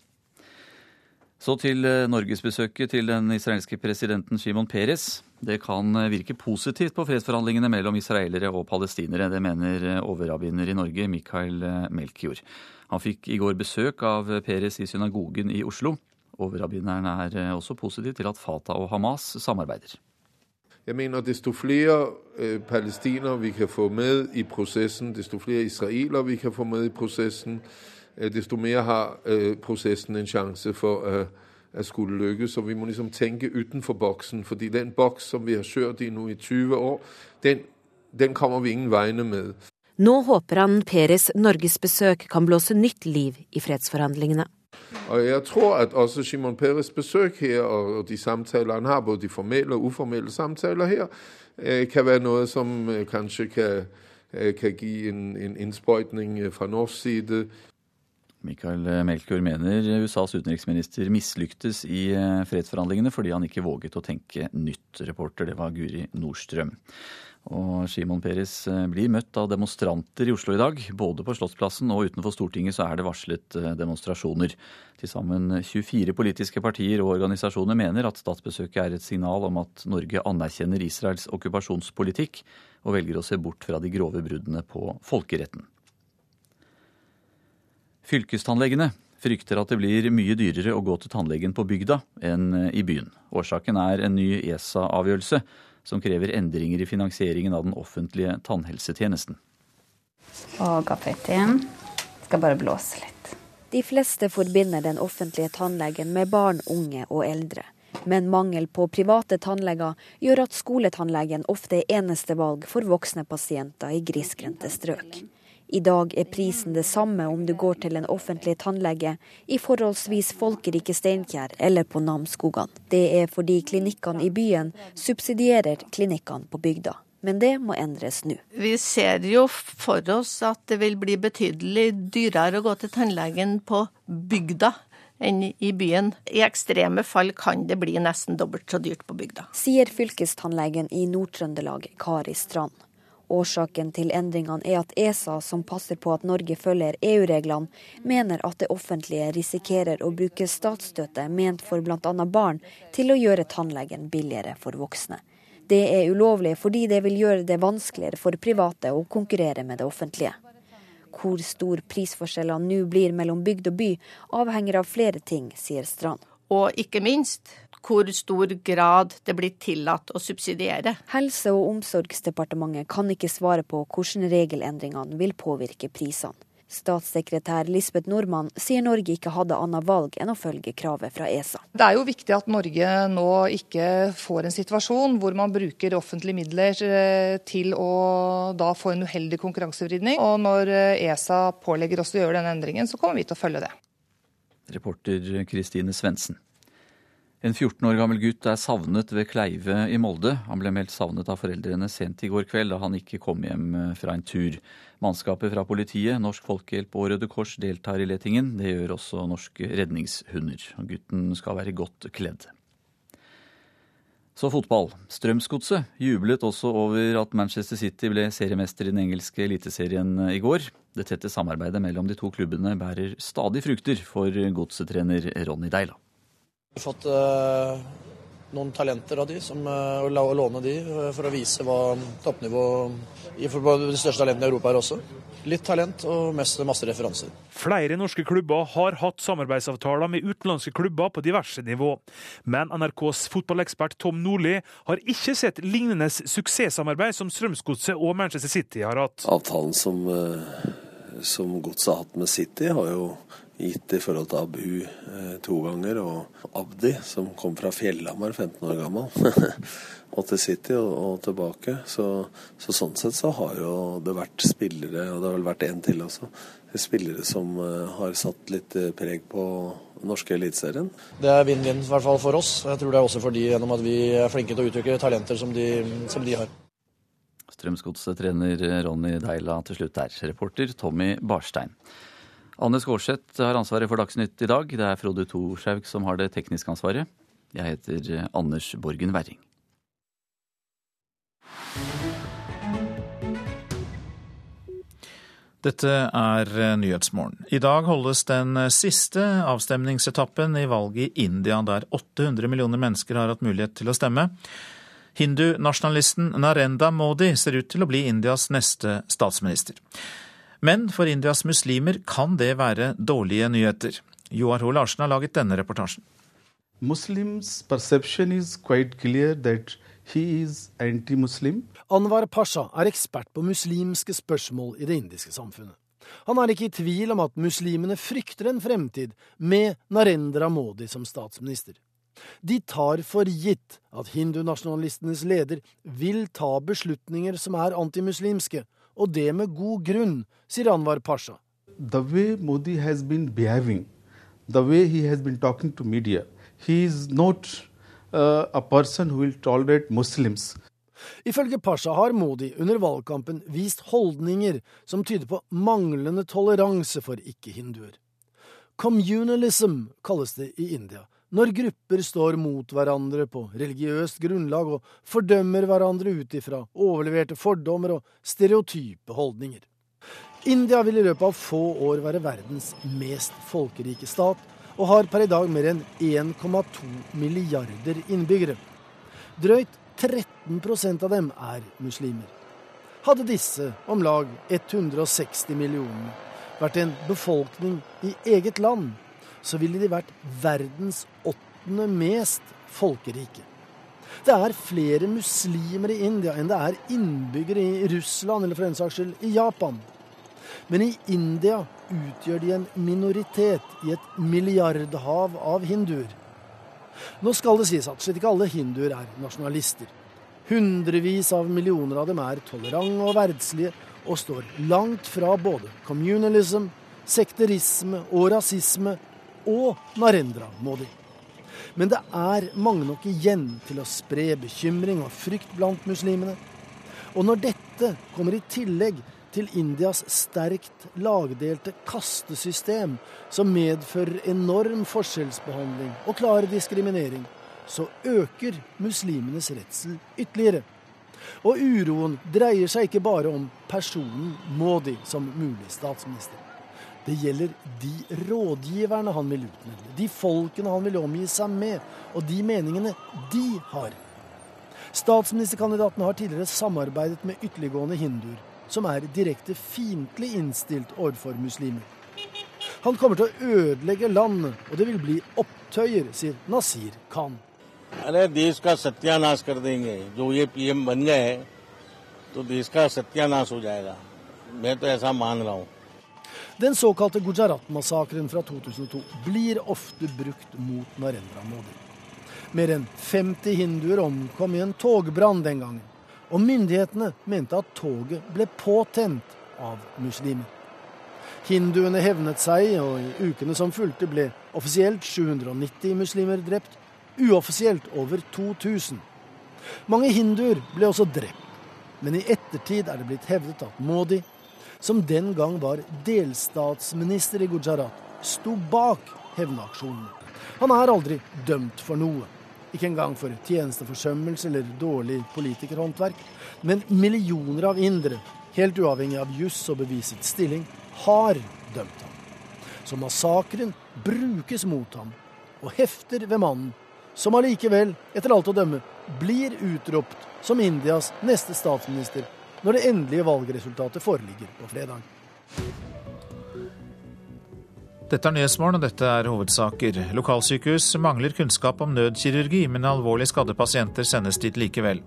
Så til eh, norgesbesøket til den israelske presidenten Shimon Peres. Det kan eh, virke positivt på fredsforhandlingene mellom israelere og palestinere. Det mener eh, overrabbiner i Norge, Mikael Melkjord. Han fikk i går besøk av Peres i synagogen i Oslo. Overrabbineren er også positiv til at Fatah og Hamas samarbeider. Jeg mener desto flere eh, palestinere vi kan få med i prosessen, desto flere israelere vi kan få med i prosessen, desto mer har eh, prosessen en sjanse for å eh, skulle lykkes. Og vi må liksom tenke utenfor boksen, fordi den boks som vi har kjørt i nå i 20 år, den, den kommer vi ingen vegne med. Nå håper han Peres norgesbesøk kan blåse nytt liv i fredsforhandlingene. Og jeg tror at også Simon Peres besøk her, og de samtaler han har, både de formelle og uformelle samtaler her, øh, kan være noe som øh, kanskje kan, øh, kan gi en, en innsprøytning fra norsk side. Michael Melchior mener USAs utenriksminister mislyktes i fredsforhandlingene fordi han ikke våget å tenke nytt. Reporter, det var Guri Nordstrøm. Og Shimon Peres eh, blir møtt av demonstranter i Oslo i dag. Både på Slottsplassen og utenfor Stortinget så er det varslet eh, demonstrasjoner. Til sammen 24 politiske partier og organisasjoner mener at statsbesøket er et signal om at Norge anerkjenner Israels okkupasjonspolitikk og velger å se bort fra de grove bruddene på folkeretten. Fylkestannlegene frykter at det blir mye dyrere å gå til tannlegen på bygda enn eh, i byen. Årsaken er en ny ESA-avgjørelse som krever endringer i finansieringen av den offentlige tannhelsetjenesten. Og gaffettien skal bare blåse litt. De fleste forbinder den offentlige tannlegen med barn, unge og eldre. Men mangel på private tannleger gjør at skoletannlegen ofte er eneste valg for voksne pasienter i grisgrendte strøk. I dag er prisen det samme om du går til en offentlig tannlege i forholdsvis folkerike Steinkjer eller på Namsskogan. Det er fordi klinikkene i byen subsidierer klinikkene på bygda. Men det må endres nå. Vi ser jo for oss at det vil bli betydelig dyrere å gå til tannlegen på bygda enn i byen. I ekstreme fall kan det bli nesten dobbelt så dyrt på bygda. Sier fylkestannlegen i Nord-Trøndelag, Kari Strand. Årsaken til endringene er at ESA, som passer på at Norge følger EU-reglene, mener at det offentlige risikerer å bruke statsstøtte ment for bl.a. barn til å gjøre tannlegen billigere for voksne. Det er ulovlig fordi det vil gjøre det vanskeligere for private å konkurrere med det offentlige. Hvor stor prisforskjellene nå blir mellom bygd og by, avhenger av flere ting, sier Strand. Og ikke minst hvor stor grad det blir tillatt å subsidiere. Helse- og omsorgsdepartementet kan ikke svare på hvordan regelendringene vil påvirke prisene. Statssekretær Lisbeth Nordmann sier Norge ikke hadde annet valg enn å følge kravet fra ESA. Det er jo viktig at Norge nå ikke får en situasjon hvor man bruker offentlige midler eh, til å da få en uheldig konkurransevridning. Og når eh, ESA pålegger oss å gjøre denne endringen, så kommer vi til å følge det. Reporter Kristine Svendsen. En 14 år gammel gutt er savnet ved Kleive i Molde. Han ble meldt savnet av foreldrene sent i går kveld da han ikke kom hjem eh, fra en tur. Mannskapet fra politiet, Norsk Folkehjelp og Røde Kors deltar i letingen. Det gjør også norske redningshunder. Gutten skal være godt kledd. Så fotball. Strømsgodset jublet også over at Manchester City ble seriemester i den engelske eliteserien i går. Det tette samarbeidet mellom de to klubbene bærer stadig frukter for godsetrener Ronny Deila har fått uh, noen talenter av de, som, og låne de for å vise hva toppnivå i de største talentene i Europa er også. Litt talent og mest, masse referanser. Flere norske klubber har hatt samarbeidsavtaler med utenlandske klubber på diverse nivå. Men NRKs fotballekspert Tom Nordli har ikke sett lignende suksesssamarbeid som Strømsgodset og Manchester City har hatt. Avtalen som, som Godset har hatt med City, har jo gitt i forhold til Abu eh, to ganger, og Abdi, som kom fra Fjellhamar, 15 år gammel. *laughs* og til City og, og tilbake. Så, så, sånn sett så har jo det vært spillere, og det har vel vært én til også, spillere som eh, har satt litt uh, preg på norske eliteserien. Det er vinn-vinn, i hvert fall for oss. Jeg tror det er også for de gjennom at vi er flinke til å utvikle talenter som de, som de har. Strømsgodset-trener Ronny Deila til slutt der. Reporter Tommy Barstein. Anne Skårseth har ansvaret for Dagsnytt i dag. Det er Frode Thorshaug som har det tekniske ansvaret. Jeg heter Anders Borgen Werring. Dette er eh, Nyhetsmorgen. I dag holdes den eh, siste avstemningsetappen i valget i India, der 800 millioner mennesker har hatt mulighet til å stemme. Hindunasjonalisten Narenda Modi ser ut til å bli Indias neste statsminister. Men for Indias muslimer kan det være dårlige nyheter. Joar Ho Larsen har laget denne reportasjen. Muslims perception is quite clear that Anwar Pasha er ekspert på muslimske spørsmål i det indiske samfunnet. Han er ikke i tvil om at muslimene frykter en fremtid med Narendra Modi som statsminister. De tar for gitt at hindunasjonalistenes leder vil ta beslutninger som er antimuslimske, og det med god grunn, sier Anwar Pasha. The way Modi has been behaving, the way he has been talking to media, he is not uh, a person who will tolerate Muslims. Ifølge Pasha har Modi under valgkampen vist holdninger som tyder på manglende toleranse for ikke-hinduer. Communalism kalles det i India, når grupper står mot hverandre på religiøst grunnlag og fordømmer hverandre ut ifra overleverte fordommer og stereotype holdninger. India vil i løpet av få år være verdens mest folkerike stat, og har per i dag mer enn 1,2 milliarder innbyggere. Drøyt 13% av dem er muslimer. Hadde disse, om lag 160 millioner, vært en befolkning i eget land, så ville de vært verdens åttende mest folkerike. Det er flere muslimer i India enn det er innbyggere i Russland eller for den saks skyld i Japan. Men i India utgjør de en minoritet i et milliardhav av hinduer. Nå skal det sies at slett ikke alle hinduer er nasjonalister. Hundrevis av millioner av dem er tolerante og verdslige, og står langt fra både communalism, sekterisme og rasisme og Narendra-Modi. Men det er mange nok igjen til å spre bekymring og frykt blant muslimene. Og når dette kommer i tillegg til Indias sterkt lagdelte kastesystem, som medfører enorm forskjellsbehandling og klar diskriminering, så øker muslimenes redsel ytterligere. Og uroen dreier seg ikke bare om personen Modi som mulig statsminister. Det gjelder de rådgiverne han vil utnevne, de folkene han vil omgi seg med, og de meningene de har. Statsministerkandidaten har tidligere samarbeidet med ytterliggående hinduer som er direkte fiendtlig innstilt overfor muslimer. Han kommer til å ødelegge landet, og det vil bli opptøyer, sier Nasir Khan. Den såkalte Gujarat-massakren fra 2002 blir ofte brukt mot Narendra Modi. Mer enn 50 hinduer omkom i en togbrann den gangen og myndighetene mente at toget ble påtent av muslimer. Hinduene hevnet seg, og i ukene som fulgte ble offisielt 790 muslimer drept, uoffisielt over 2000. Mange hinduer ble også drept, men i ettertid er det blitt hevdet at Modi, som den gang var delstatsminister i Gujarat, sto bak hevnaksjonen. Han er aldri dømt for noe. Ikke engang for tjenesteforsømmelse eller dårlig politikerhåndverk. Men millioner av indere, helt uavhengig av juss og beviset stilling, har dømt ham. Så massakren brukes mot ham og hefter ved mannen som allikevel, etter alt å dømme, blir utropt som Indias neste statsminister når det endelige valgresultatet foreligger på fredag. Dette er Nyhetsmorgen, og dette er hovedsaker. Lokalsykehus mangler kunnskap om nødkirurgi, men alvorlig skadde pasienter sendes dit likevel.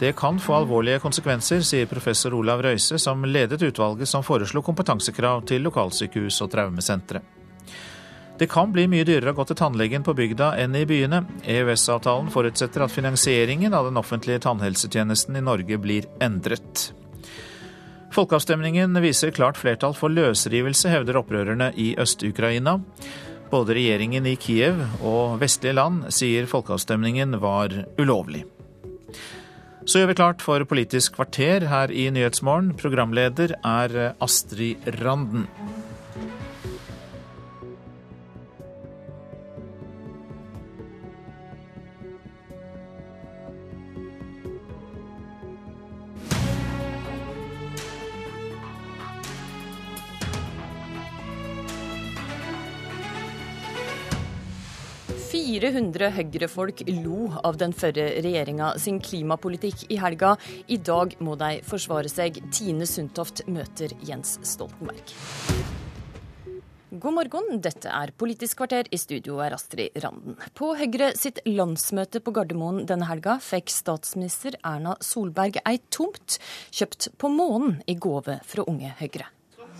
Det kan få alvorlige konsekvenser, sier professor Olav Røise, som ledet utvalget som foreslo kompetansekrav til lokalsykehus og traumesentre. Det kan bli mye dyrere å gå til tannlegen på bygda enn i byene. EØS-avtalen forutsetter at finansieringen av den offentlige tannhelsetjenesten i Norge blir endret. Folkeavstemningen viser klart flertall for løsrivelse, hevder opprørerne i Øst-Ukraina. Både regjeringen i Kiev og vestlige land sier folkeavstemningen var ulovlig. Så gjør vi klart for Politisk kvarter her i Nyhetsmorgen. Programleder er Astrid Randen. 400 Høyre-folk lo av den førre regjeringa sin klimapolitikk i helga. I dag må de forsvare seg. Tine Sundtoft møter Jens Stoltenberg. God morgen, dette er Politisk kvarter. I studio er Astrid Randen. På Høyre sitt landsmøte på Gardermoen denne helga fikk statsminister Erna Solberg ei tomt kjøpt på månen i gave fra Unge Høyre.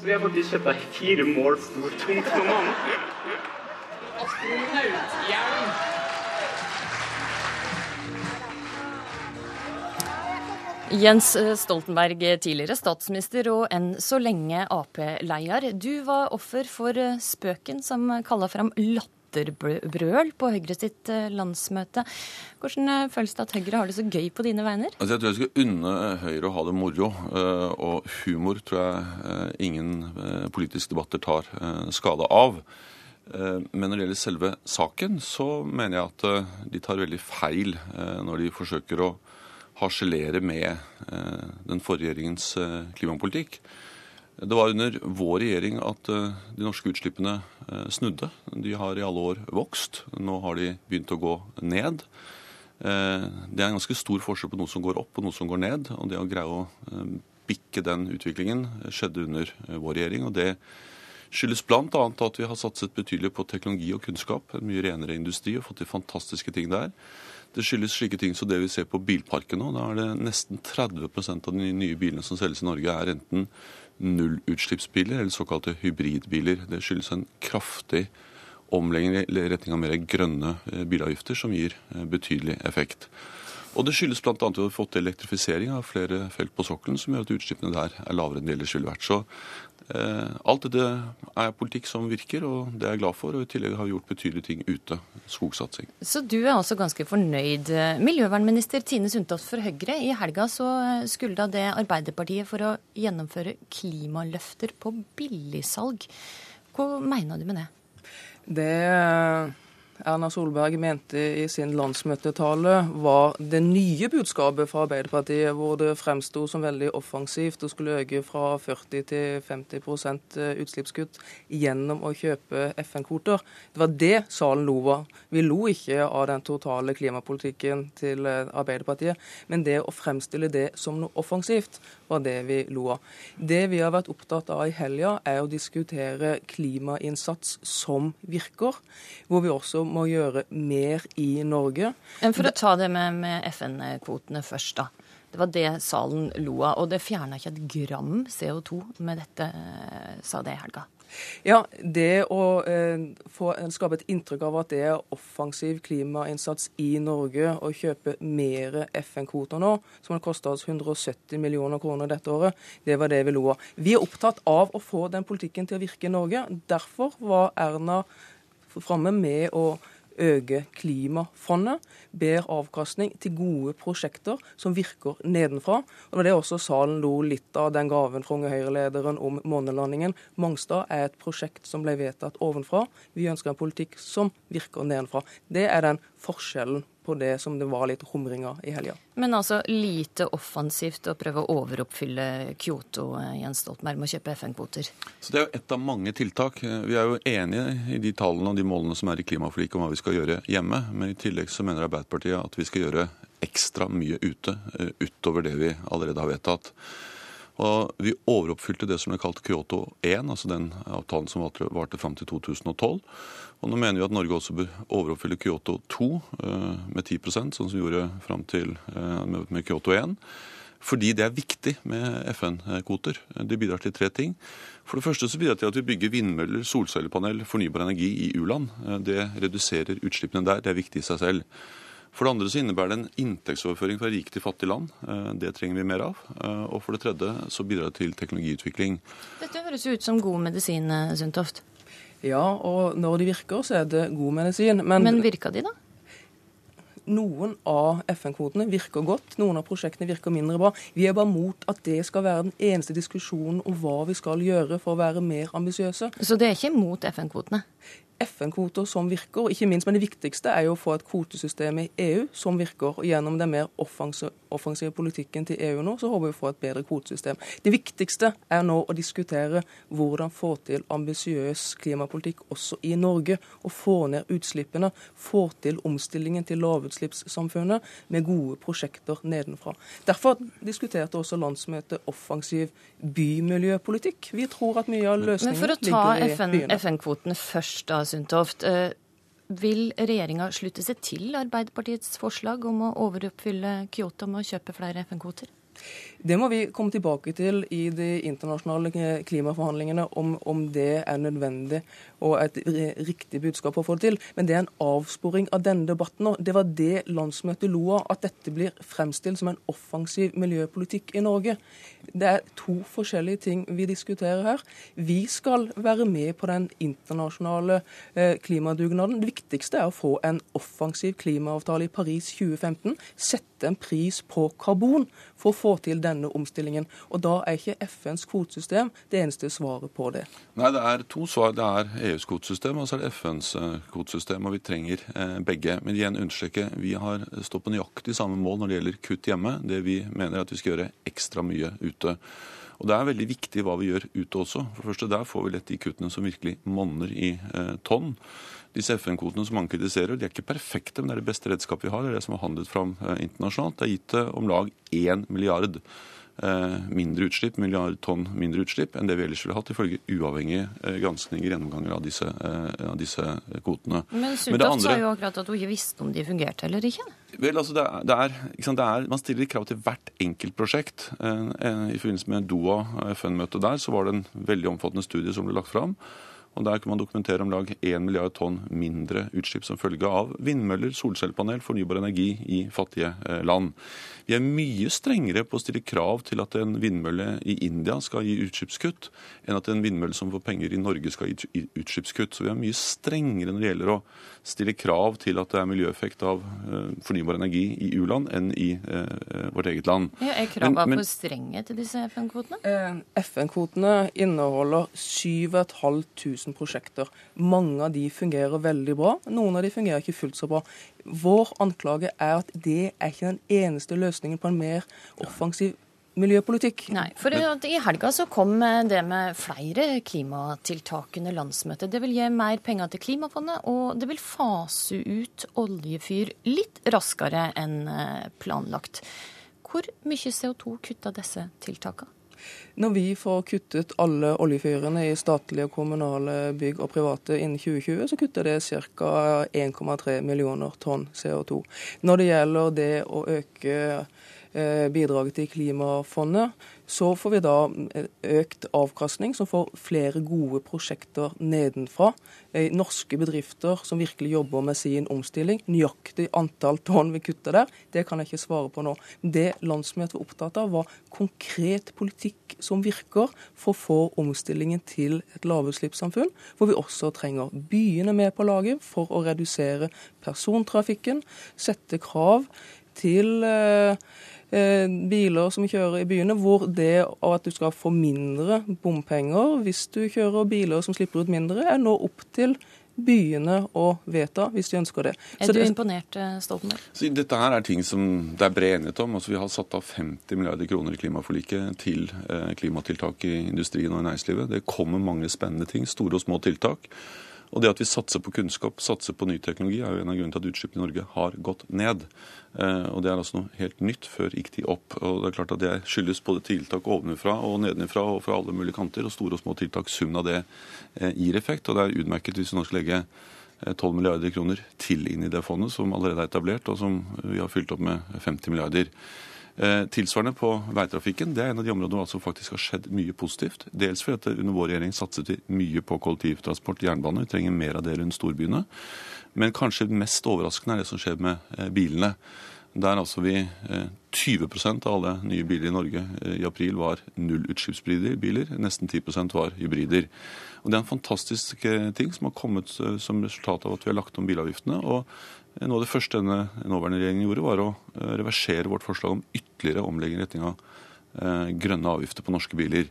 Vi har faktisk kjøpt ei fire mål stor tomt på månen astronauthjelm. Jens Stoltenberg, tidligere statsminister og enn så lenge Ap-leder. Du var offer for spøken som kalla fram latterbrøl på Høyre sitt eh, landsmøte. Hvordan eh, føles det at Høyre har det så gøy på dine vegne? Altså jeg tror jeg skal unne Høyre å ha det moro. Eh, og humor tror jeg ingen politiske debatter tar skade av. Eh, men når det gjelder selve saken, så mener jeg at eh, de tar veldig feil eh, når de forsøker å harselere med den forrige regjeringens klimapolitikk. Det var under vår regjering at de norske utslippene snudde. De har i alle år vokst. Nå har de begynt å gå ned. Det er en ganske stor forskjell på noe som går opp og noe som går ned. Og det å greie å bikke den utviklingen skjedde under vår regjering. og det skyldes bl.a. at vi har satset betydelig på teknologi og kunnskap, en mye renere industri og fått til fantastiske ting der. Det skyldes slike ting som det vi ser på bilparken nå. Da er det nesten 30% av de nye bilene som selges i Norge, er enten nullutslippsbiler eller såkalte hybridbiler. Det skyldes en kraftig omlegging i retning av mer grønne eh, bilavgifter, som gir eh, betydelig effekt. Og det skyldes bl.a. at vi har fått til elektrifisering av flere felt på sokkelen, som gjør at utslippene der er lavere enn de ellers ville vært. Så alt dette er politikk som virker, og det er jeg glad for. Og i tillegg har vi gjort betydelige ting ute. Skogsatsing. Så du er altså ganske fornøyd. Miljøvernminister Tine Sundtoft for Høyre, i helga så skulle da det Arbeiderpartiet for å gjennomføre klimaløfter på billigsalg. Hva mener du med det? Det Erna Solberg mente i sin landsmøtetale, var det nye budskapet fra Arbeiderpartiet, hvor det fremsto som veldig offensivt å skulle øke fra 40 til 50 eh, utslippskutt gjennom å kjøpe FN-kvoter. Det var det salen lo av. Vi lo ikke av den totale klimapolitikken til eh, Arbeiderpartiet, men det å fremstille det som noe offensivt, var det vi lo av. Det vi har vært opptatt av i helga, er å diskutere klimainnsats som virker, hvor vi også må gjøre mer i Norge. For å ta det med, med FN-kvotene først, da. Det var det salen lo av. Og det fjerna ikke et gram CO2 med dette, sa det i helga. Ja, det å eh, få, skape et inntrykk av at det er offensiv klimainnsats i Norge å kjøpe mer FN-kvoter nå, som har kosta oss 170 millioner kroner dette året, det var det vi lo av. Vi er opptatt av å få den politikken til å virke i Norge. Derfor var Erna framme med å øke klimafondet, bedre avkastning til gode prosjekter som virker nedenfra. Og Det er også salen lo litt av den gaven fra Unge Høyre-lederen om månelandingen. Mongstad er et prosjekt som ble vedtatt ovenfra. Vi ønsker en politikk som virker nedenfra. Det er den forskjellen på det som det var litt humring i helga. Men altså lite offensivt å prøve å overoppfylle Kyoto, eh, Jens Stoltenberg, med å kjøpe FN-kvoter? Så Det er jo ett av mange tiltak. Vi er jo enige i de tallene og de målene som er i klimaforliket om hva vi skal gjøre hjemme. Men i tillegg så mener Arbeiderpartiet at vi skal gjøre ekstra mye ute, eh, utover det vi allerede har vedtatt. Og Vi overoppfylte det som ble kalt Kyoto 1, altså den avtalen som varte fram til 2012. Og nå mener vi at Norge også bør overoppfylle Kyoto 2 eh, med 10% sånn som vi gjorde fram til eh, med Kyoto 1. Fordi det er viktig med FN-kvoter. Det bidrar til tre ting. For det første så bidrar det til at vi bygger vindmøller, solcellepanel, fornybar energi i u-land. Eh, det reduserer utslippene der. Det er viktig i seg selv. For det andre så innebærer det en inntektsoverføring fra rike til fattige land. Det trenger vi mer av. Og for det tredje så bidrar det til teknologiutvikling. Dette høres ut som god medisin, Sundtoft. Ja, og når de virker, så er det god medisin. Men, Men virka de, da? Noen av FN-kvotene virker godt, noen av prosjektene virker mindre bra. Vi er bare mot at det skal være den eneste diskusjonen om hva vi skal gjøre for å være mer ambisiøse. Så det er ikke mot FN-kvotene? FN-kvoter som virker, ikke minst, men det viktigste er jo å få et kvotesystem i EU som virker. og Gjennom den mer offensive politikken til EU nå, så håper vi å få et bedre kvotesystem. Det viktigste er nå å diskutere hvordan få til ambisiøs klimapolitikk også i Norge. Og få ned utslippene. Få til omstillingen til lavutslippssamfunnet med gode prosjekter nedenfra. Derfor diskuterte også landsmøtet offensiv bymiljøpolitikk. Vi tror at mye av løsningen ligger i byene. Men for å ta FN-kvotene først, da. Sundtoft. Eh, vil regjeringa slutte seg til Arbeiderpartiets forslag om å overoppfylle Kyoto med å kjøpe flere FN-kvoter? Det må vi komme tilbake til i de internasjonale klimaforhandlingene, om, om, det er nødvendig og et riktig budskap å få det til. Men det er en avsporing av denne debatten nå. Det var det landsmøtet lo av, at dette blir fremstilt som en offensiv miljøpolitikk i Norge. Det er to forskjellige ting vi diskuterer her. Vi skal være med på den internasjonale eh, klimadugnaden. Det viktigste er å få en offensiv klimaavtale i Paris 2015. Sette en pris på karbon for å få til denne omstillingen. Og da er ikke FNs kvotesystem det eneste svaret på det. Nei, det er to svar. Det er EUs kvotesystem og så er det FNs eh, kvotesystem. Og vi trenger eh, begge. Men igjen understreke, vi har stått på nøyaktig samme mål når det gjelder kutt hjemme. Det vi mener er at vi skal gjøre ekstra mye ute. Og Det er veldig viktig hva vi gjør ute også. For det første Der får vi lett de kuttene som virkelig monner i eh, tonn. Disse FN-kvotene som mange kritiserer, de er ikke perfekte, men det er det beste redskapet vi har. Det er det som har handlet fram eh, internasjonalt. Det er gitt eh, om lag 1 milliard mindre utslipp, milliard tonn mindre utslipp enn det vi ellers ville hatt, ifølge uavhengige eh, granskninger gjennomganger av disse, eh, av disse kvotene. Men Sundtoft sa jo akkurat at hun ikke visste om de fungerte eller ikke. Vel, altså det er, det er, det er, Man stiller krav til hvert enkelt prosjekt. I forbindelse med Doha FN-møtet der så var det en veldig omfattende studie som ble lagt fram. Og Der kan man dokumentere om lag 1 milliard tonn mindre utslipp som følge av vindmøller, solcellepanel, fornybar energi i fattige eh, land. Vi er mye strengere på å stille krav til at en vindmølle i India skal gi utslippskutt, enn at en vindmølle som får penger i Norge skal gi utslippskutt. Så vi er mye strengere når det gjelder å stille krav til at det er miljøeffekt av eh, fornybar energi i u-land enn i eh, vårt eget land. Ja, er kravene for strenge til disse FN-kvotene? FN-kvotene inneholder 7500 prosjekter. Mange av de fungerer veldig bra. Noen av de fungerer ikke fullt så bra. Vår anklage er at det er ikke den eneste løsningen på en mer offensiv miljøpolitikk. Nei, for I helga så kom det med flere klimatiltak under landsmøtet. Det vil gi mer penger til Klimafondet, og det vil fase ut oljefyr litt raskere enn eh, planlagt. Hvor mye CO2 kutta disse tiltakene? Når vi får kuttet alle oljefyrene i statlige og kommunale bygg og private innen 2020, så kutter det ca. 1,3 millioner tonn CO2. Når det gjelder det å øke Eh, bidraget til Klimafondet, så får vi da eh, økt avkastning som får flere gode prosjekter nedenfra. Eh, norske bedrifter som virkelig jobber med sin omstilling. Nøyaktig antall tonn vi kutter der, det kan jeg ikke svare på nå. Det landsmøtet var opptatt av, var konkret politikk som virker for å få omstillingen til et lavutslippssamfunn, hvor vi også trenger byene med på laget for å redusere persontrafikken, sette krav til eh, biler som kjører i byene, hvor det at du skal få mindre bompenger hvis du kjører biler som slipper ut mindre, er nå opp til byene å vedta, hvis de ønsker det. Er du imponert, eh, Stoltenberg? Så dette her er ting som det er bred enighet om. Altså, vi har satt av 50 milliarder kroner i klimaforliket til eh, klimatiltak i industrien og i næringslivet. Det kommer mange spennende ting, store og små tiltak. Og det at vi satser på kunnskap, satser på ny teknologi, er jo en av grunnene til at utslippene i Norge har gått ned. Eh, og Det er altså noe helt nytt. Før gikk de opp. Og Det er klart at det skyldes både tiltak ovenfra og nedenfra og fra alle mulige kanter. Og store og små tiltak. Summen av det eh, gir effekt. Og det er utmerket hvis vi nå skal legge 12 eh, milliarder kroner til inn i det fondet som allerede er etablert, og som vi har fylt opp med 50 milliarder. Eh, tilsvarende på veitrafikken. Det er en av de områdene hvor altså faktisk har skjedd mye positivt. Dels fordi at under vår regjering satset vi mye på kollektivtransport, jernbane. Vi trenger mer av det rundt storbyene. Men kanskje mest overraskende er det som skjer med eh, bilene. Der altså vi 20 eh, av alle nye biler i Norge i april var nullutslippsbiler. Nesten 10% var hybrider. Og Det er en fantastisk ting som har kommet som resultat av at vi har lagt om bilavgiftene. og noe av det første denne nåværende regjeringen gjorde, var å eh, reversere vårt forslag om ytterligere omlegging i retning av eh, grønne avgifter på norske biler.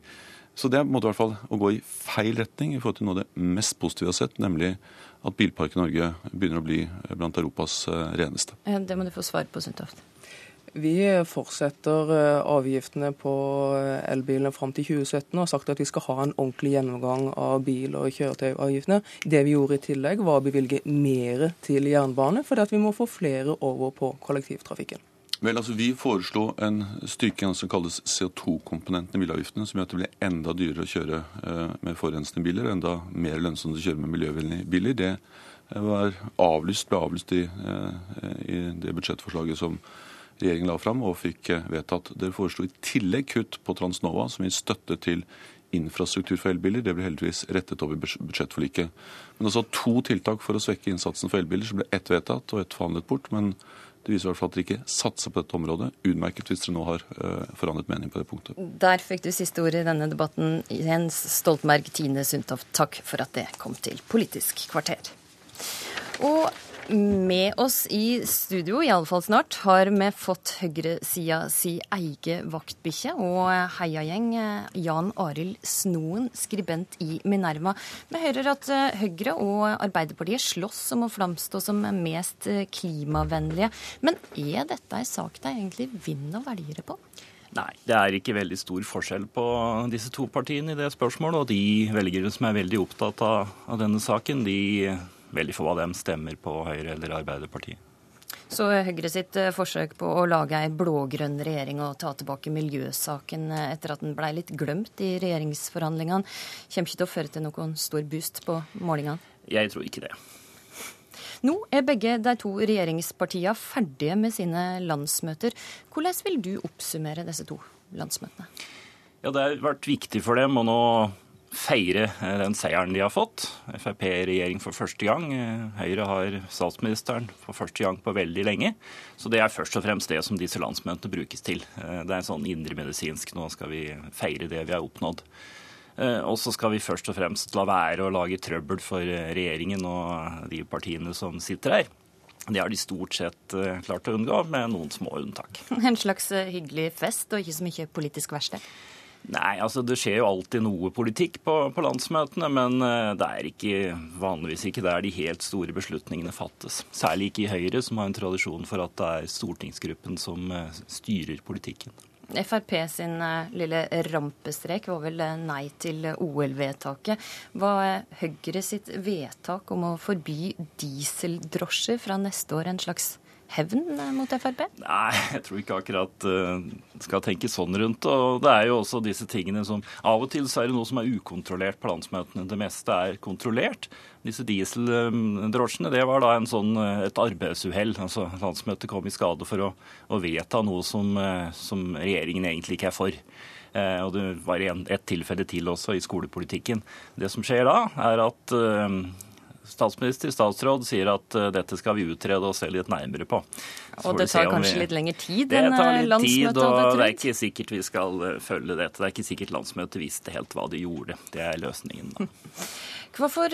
Så det måtte i hvert fall å gå i feil retning i forhold til noe av det mest positive vi har sett, nemlig at bilparken i Norge begynner å bli blant Europas eh, reneste. Det må du få svar på, Sundtoft. Vi fortsetter eh, avgiftene på eh, elbilene fram til 2017 og har sagt at vi skal ha en ordentlig gjennomgang av bil- og kjøretøyavgiftene. Det vi gjorde i tillegg, var å bevilge mer til jernbane, fordi vi må få flere over på kollektivtrafikken. Vel, altså Vi foreslo en styrking som kalles CO2-komponenten i bilavgiftene, som gjør at det blir enda dyrere å kjøre eh, med forurensende biler, enda mer lønnsomt å kjøre med miljøvennlige biler. Det var avlyst, ble avlyst i, i det budsjettforslaget som regjeringen la fram og fikk eh, vedtatt. Dere foreslo i tillegg kutt på Transnova, som gir støtte til infrastruktur for elbiler. Det ble heldigvis rettet opp i budsjettforliket. Men også to tiltak for å svekke innsatsen for elbiler, så ble ett vedtatt og ett forhandlet bort. Men det viser i hvert fall at dere ikke satser på dette området. Utmerket hvis dere nå har uh, forandret mening på det punktet. Der fikk du siste ord i denne debatten. Jens Stoltenberg, Tine Sundtoft, takk for at det kom til Politisk kvarter. Og med oss i studio, iallfall snart, har vi fått høyresida si eige vaktbikkje og heiagjeng. Jan Arild Snoen, skribent i Minerva. Vi hører at Høyre og Arbeiderpartiet slåss om å framstå som mest klimavennlige. Men er dette ei sak de egentlig vinner velgere på? Nei, det er ikke veldig stor forskjell på disse to partiene i det spørsmålet. Og de velgere som er veldig opptatt av, av denne saken, de veldig få av dem stemmer på Høyre eller Arbeiderpartiet. Så Høyre sitt eh, forsøk på å lage ei blå-grønn regjering og ta tilbake miljøsaken eh, etter at den blei litt glemt i regjeringsforhandlingene, kommer ikke til å føre til noen stor boost på målingene? Jeg tror ikke det. Nå er begge de to regjeringspartiene ferdige med sine landsmøter. Hvordan vil du oppsummere disse to landsmøtene? Ja, Det har vært viktig for dem å nå feire eh, den seieren de har fått. Frp i regjering for første gang. Eh, Høyre har statsministeren for første gang på veldig lenge. Så det er først og fremst det som disse landsmøtene brukes til. Eh, det er en sånn indremedisinsk nå skal vi feire det vi har oppnådd. Og så skal vi først og fremst la være å lage trøbbel for regjeringen og de partiene som sitter her. Det har de stort sett klart å unngå, med noen små unntak. En slags hyggelig fest og ikke så mye politisk verksted? Nei, altså Det skjer jo alltid noe politikk på, på, landsmøtene, men eh, det er ikke, vanligvis ikke der de helt store beslutningene fattes. Særlig ikke i Høyre, som har en tradisjon for at det er stortingsgruppen som eh, styrer politikken. Frp sin eh, lille rampestrek var vel nei til OL-vedtaket. Var Høyre sitt vedtak om å forby dieseldrosjer fra neste år en slags hevn mot Frp? Nei, jeg tror ikke akkurat uh, skal tenke sånn rundt Og det er jo også disse tingene som Av og til så er det noe som er ukontrollert på landsmøtene. Det meste er kontrollert. Disse dieseldrosjene, det var da en sånn, eh, et arbeidsuhell. Altså, landsmøtet kom i skade for å, å vedta noe som, som, regjeringen egentlig ikke er for. Og det var et tilfelle til også i skolepolitikken. Det som skjer da, er at statsminister, statsråd, sier at uh, dette skal vi utrede og se litt nærmere på. Så og det tar kanskje vi... litt lengre tid enn landsmøtet? Det tar litt tid, og det er ikke sikkert vi skal uh, følge dette. Det er ikke sikkert landsmøtet visste helt hva de gjorde. Det er løsningen. da. *laughs* Hva for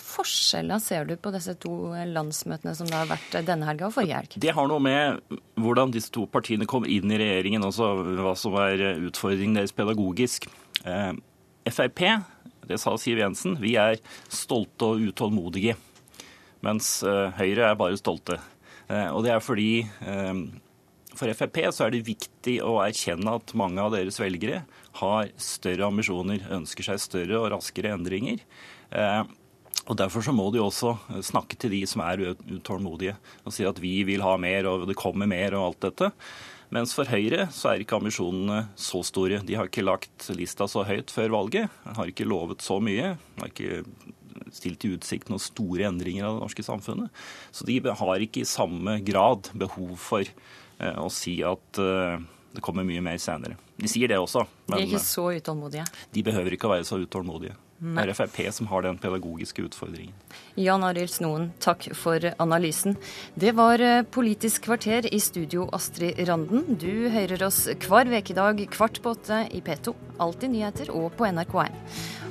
forskjeller ser du på disse to landsmøtene som det har vært denne helga og forrige helg? Det har noe med hvordan disse to partiene kom inn i regjeringen, også hva som er utfordringen deres pedagogisk. Frp Det sa Siv Jensen. Vi er stolte og utålmodige. Mens Høyre er bare stolte. Og det er fordi for Frp så er det viktig å erkjenne at mange av deres velgere har større ambisjoner, ønsker seg større og raskere endringer. Og Derfor så må de også snakke til de som er utålmodige, og si at vi vil ha mer, og det kommer mer, og alt dette. Mens for Høyre så er ikke ambisjonene så store. De har ikke lagt lista så høyt før valget. Har ikke lovet så mye. Har ikke stilt i utsikt noen store endringer av det norske samfunnet. Så de har ikke i samme grad behov for eh, å si at eh, det kommer mye mer senere. De sier det også. Men de er ikke så utålmodige? De behøver ikke å være så utålmodige. Det er Frp som har den pedagogiske utfordringen. Jan Arild Snoen, takk for analysen. Det var eh, Politisk kvarter i studio Astrid Randen. Du hører oss hver ukedag kvart på åtte i P2, Alltid nyheter og på NRK1.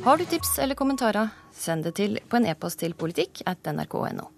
Har du tips eller kommentarer, send det til på en e-post til politikk at nrk.no.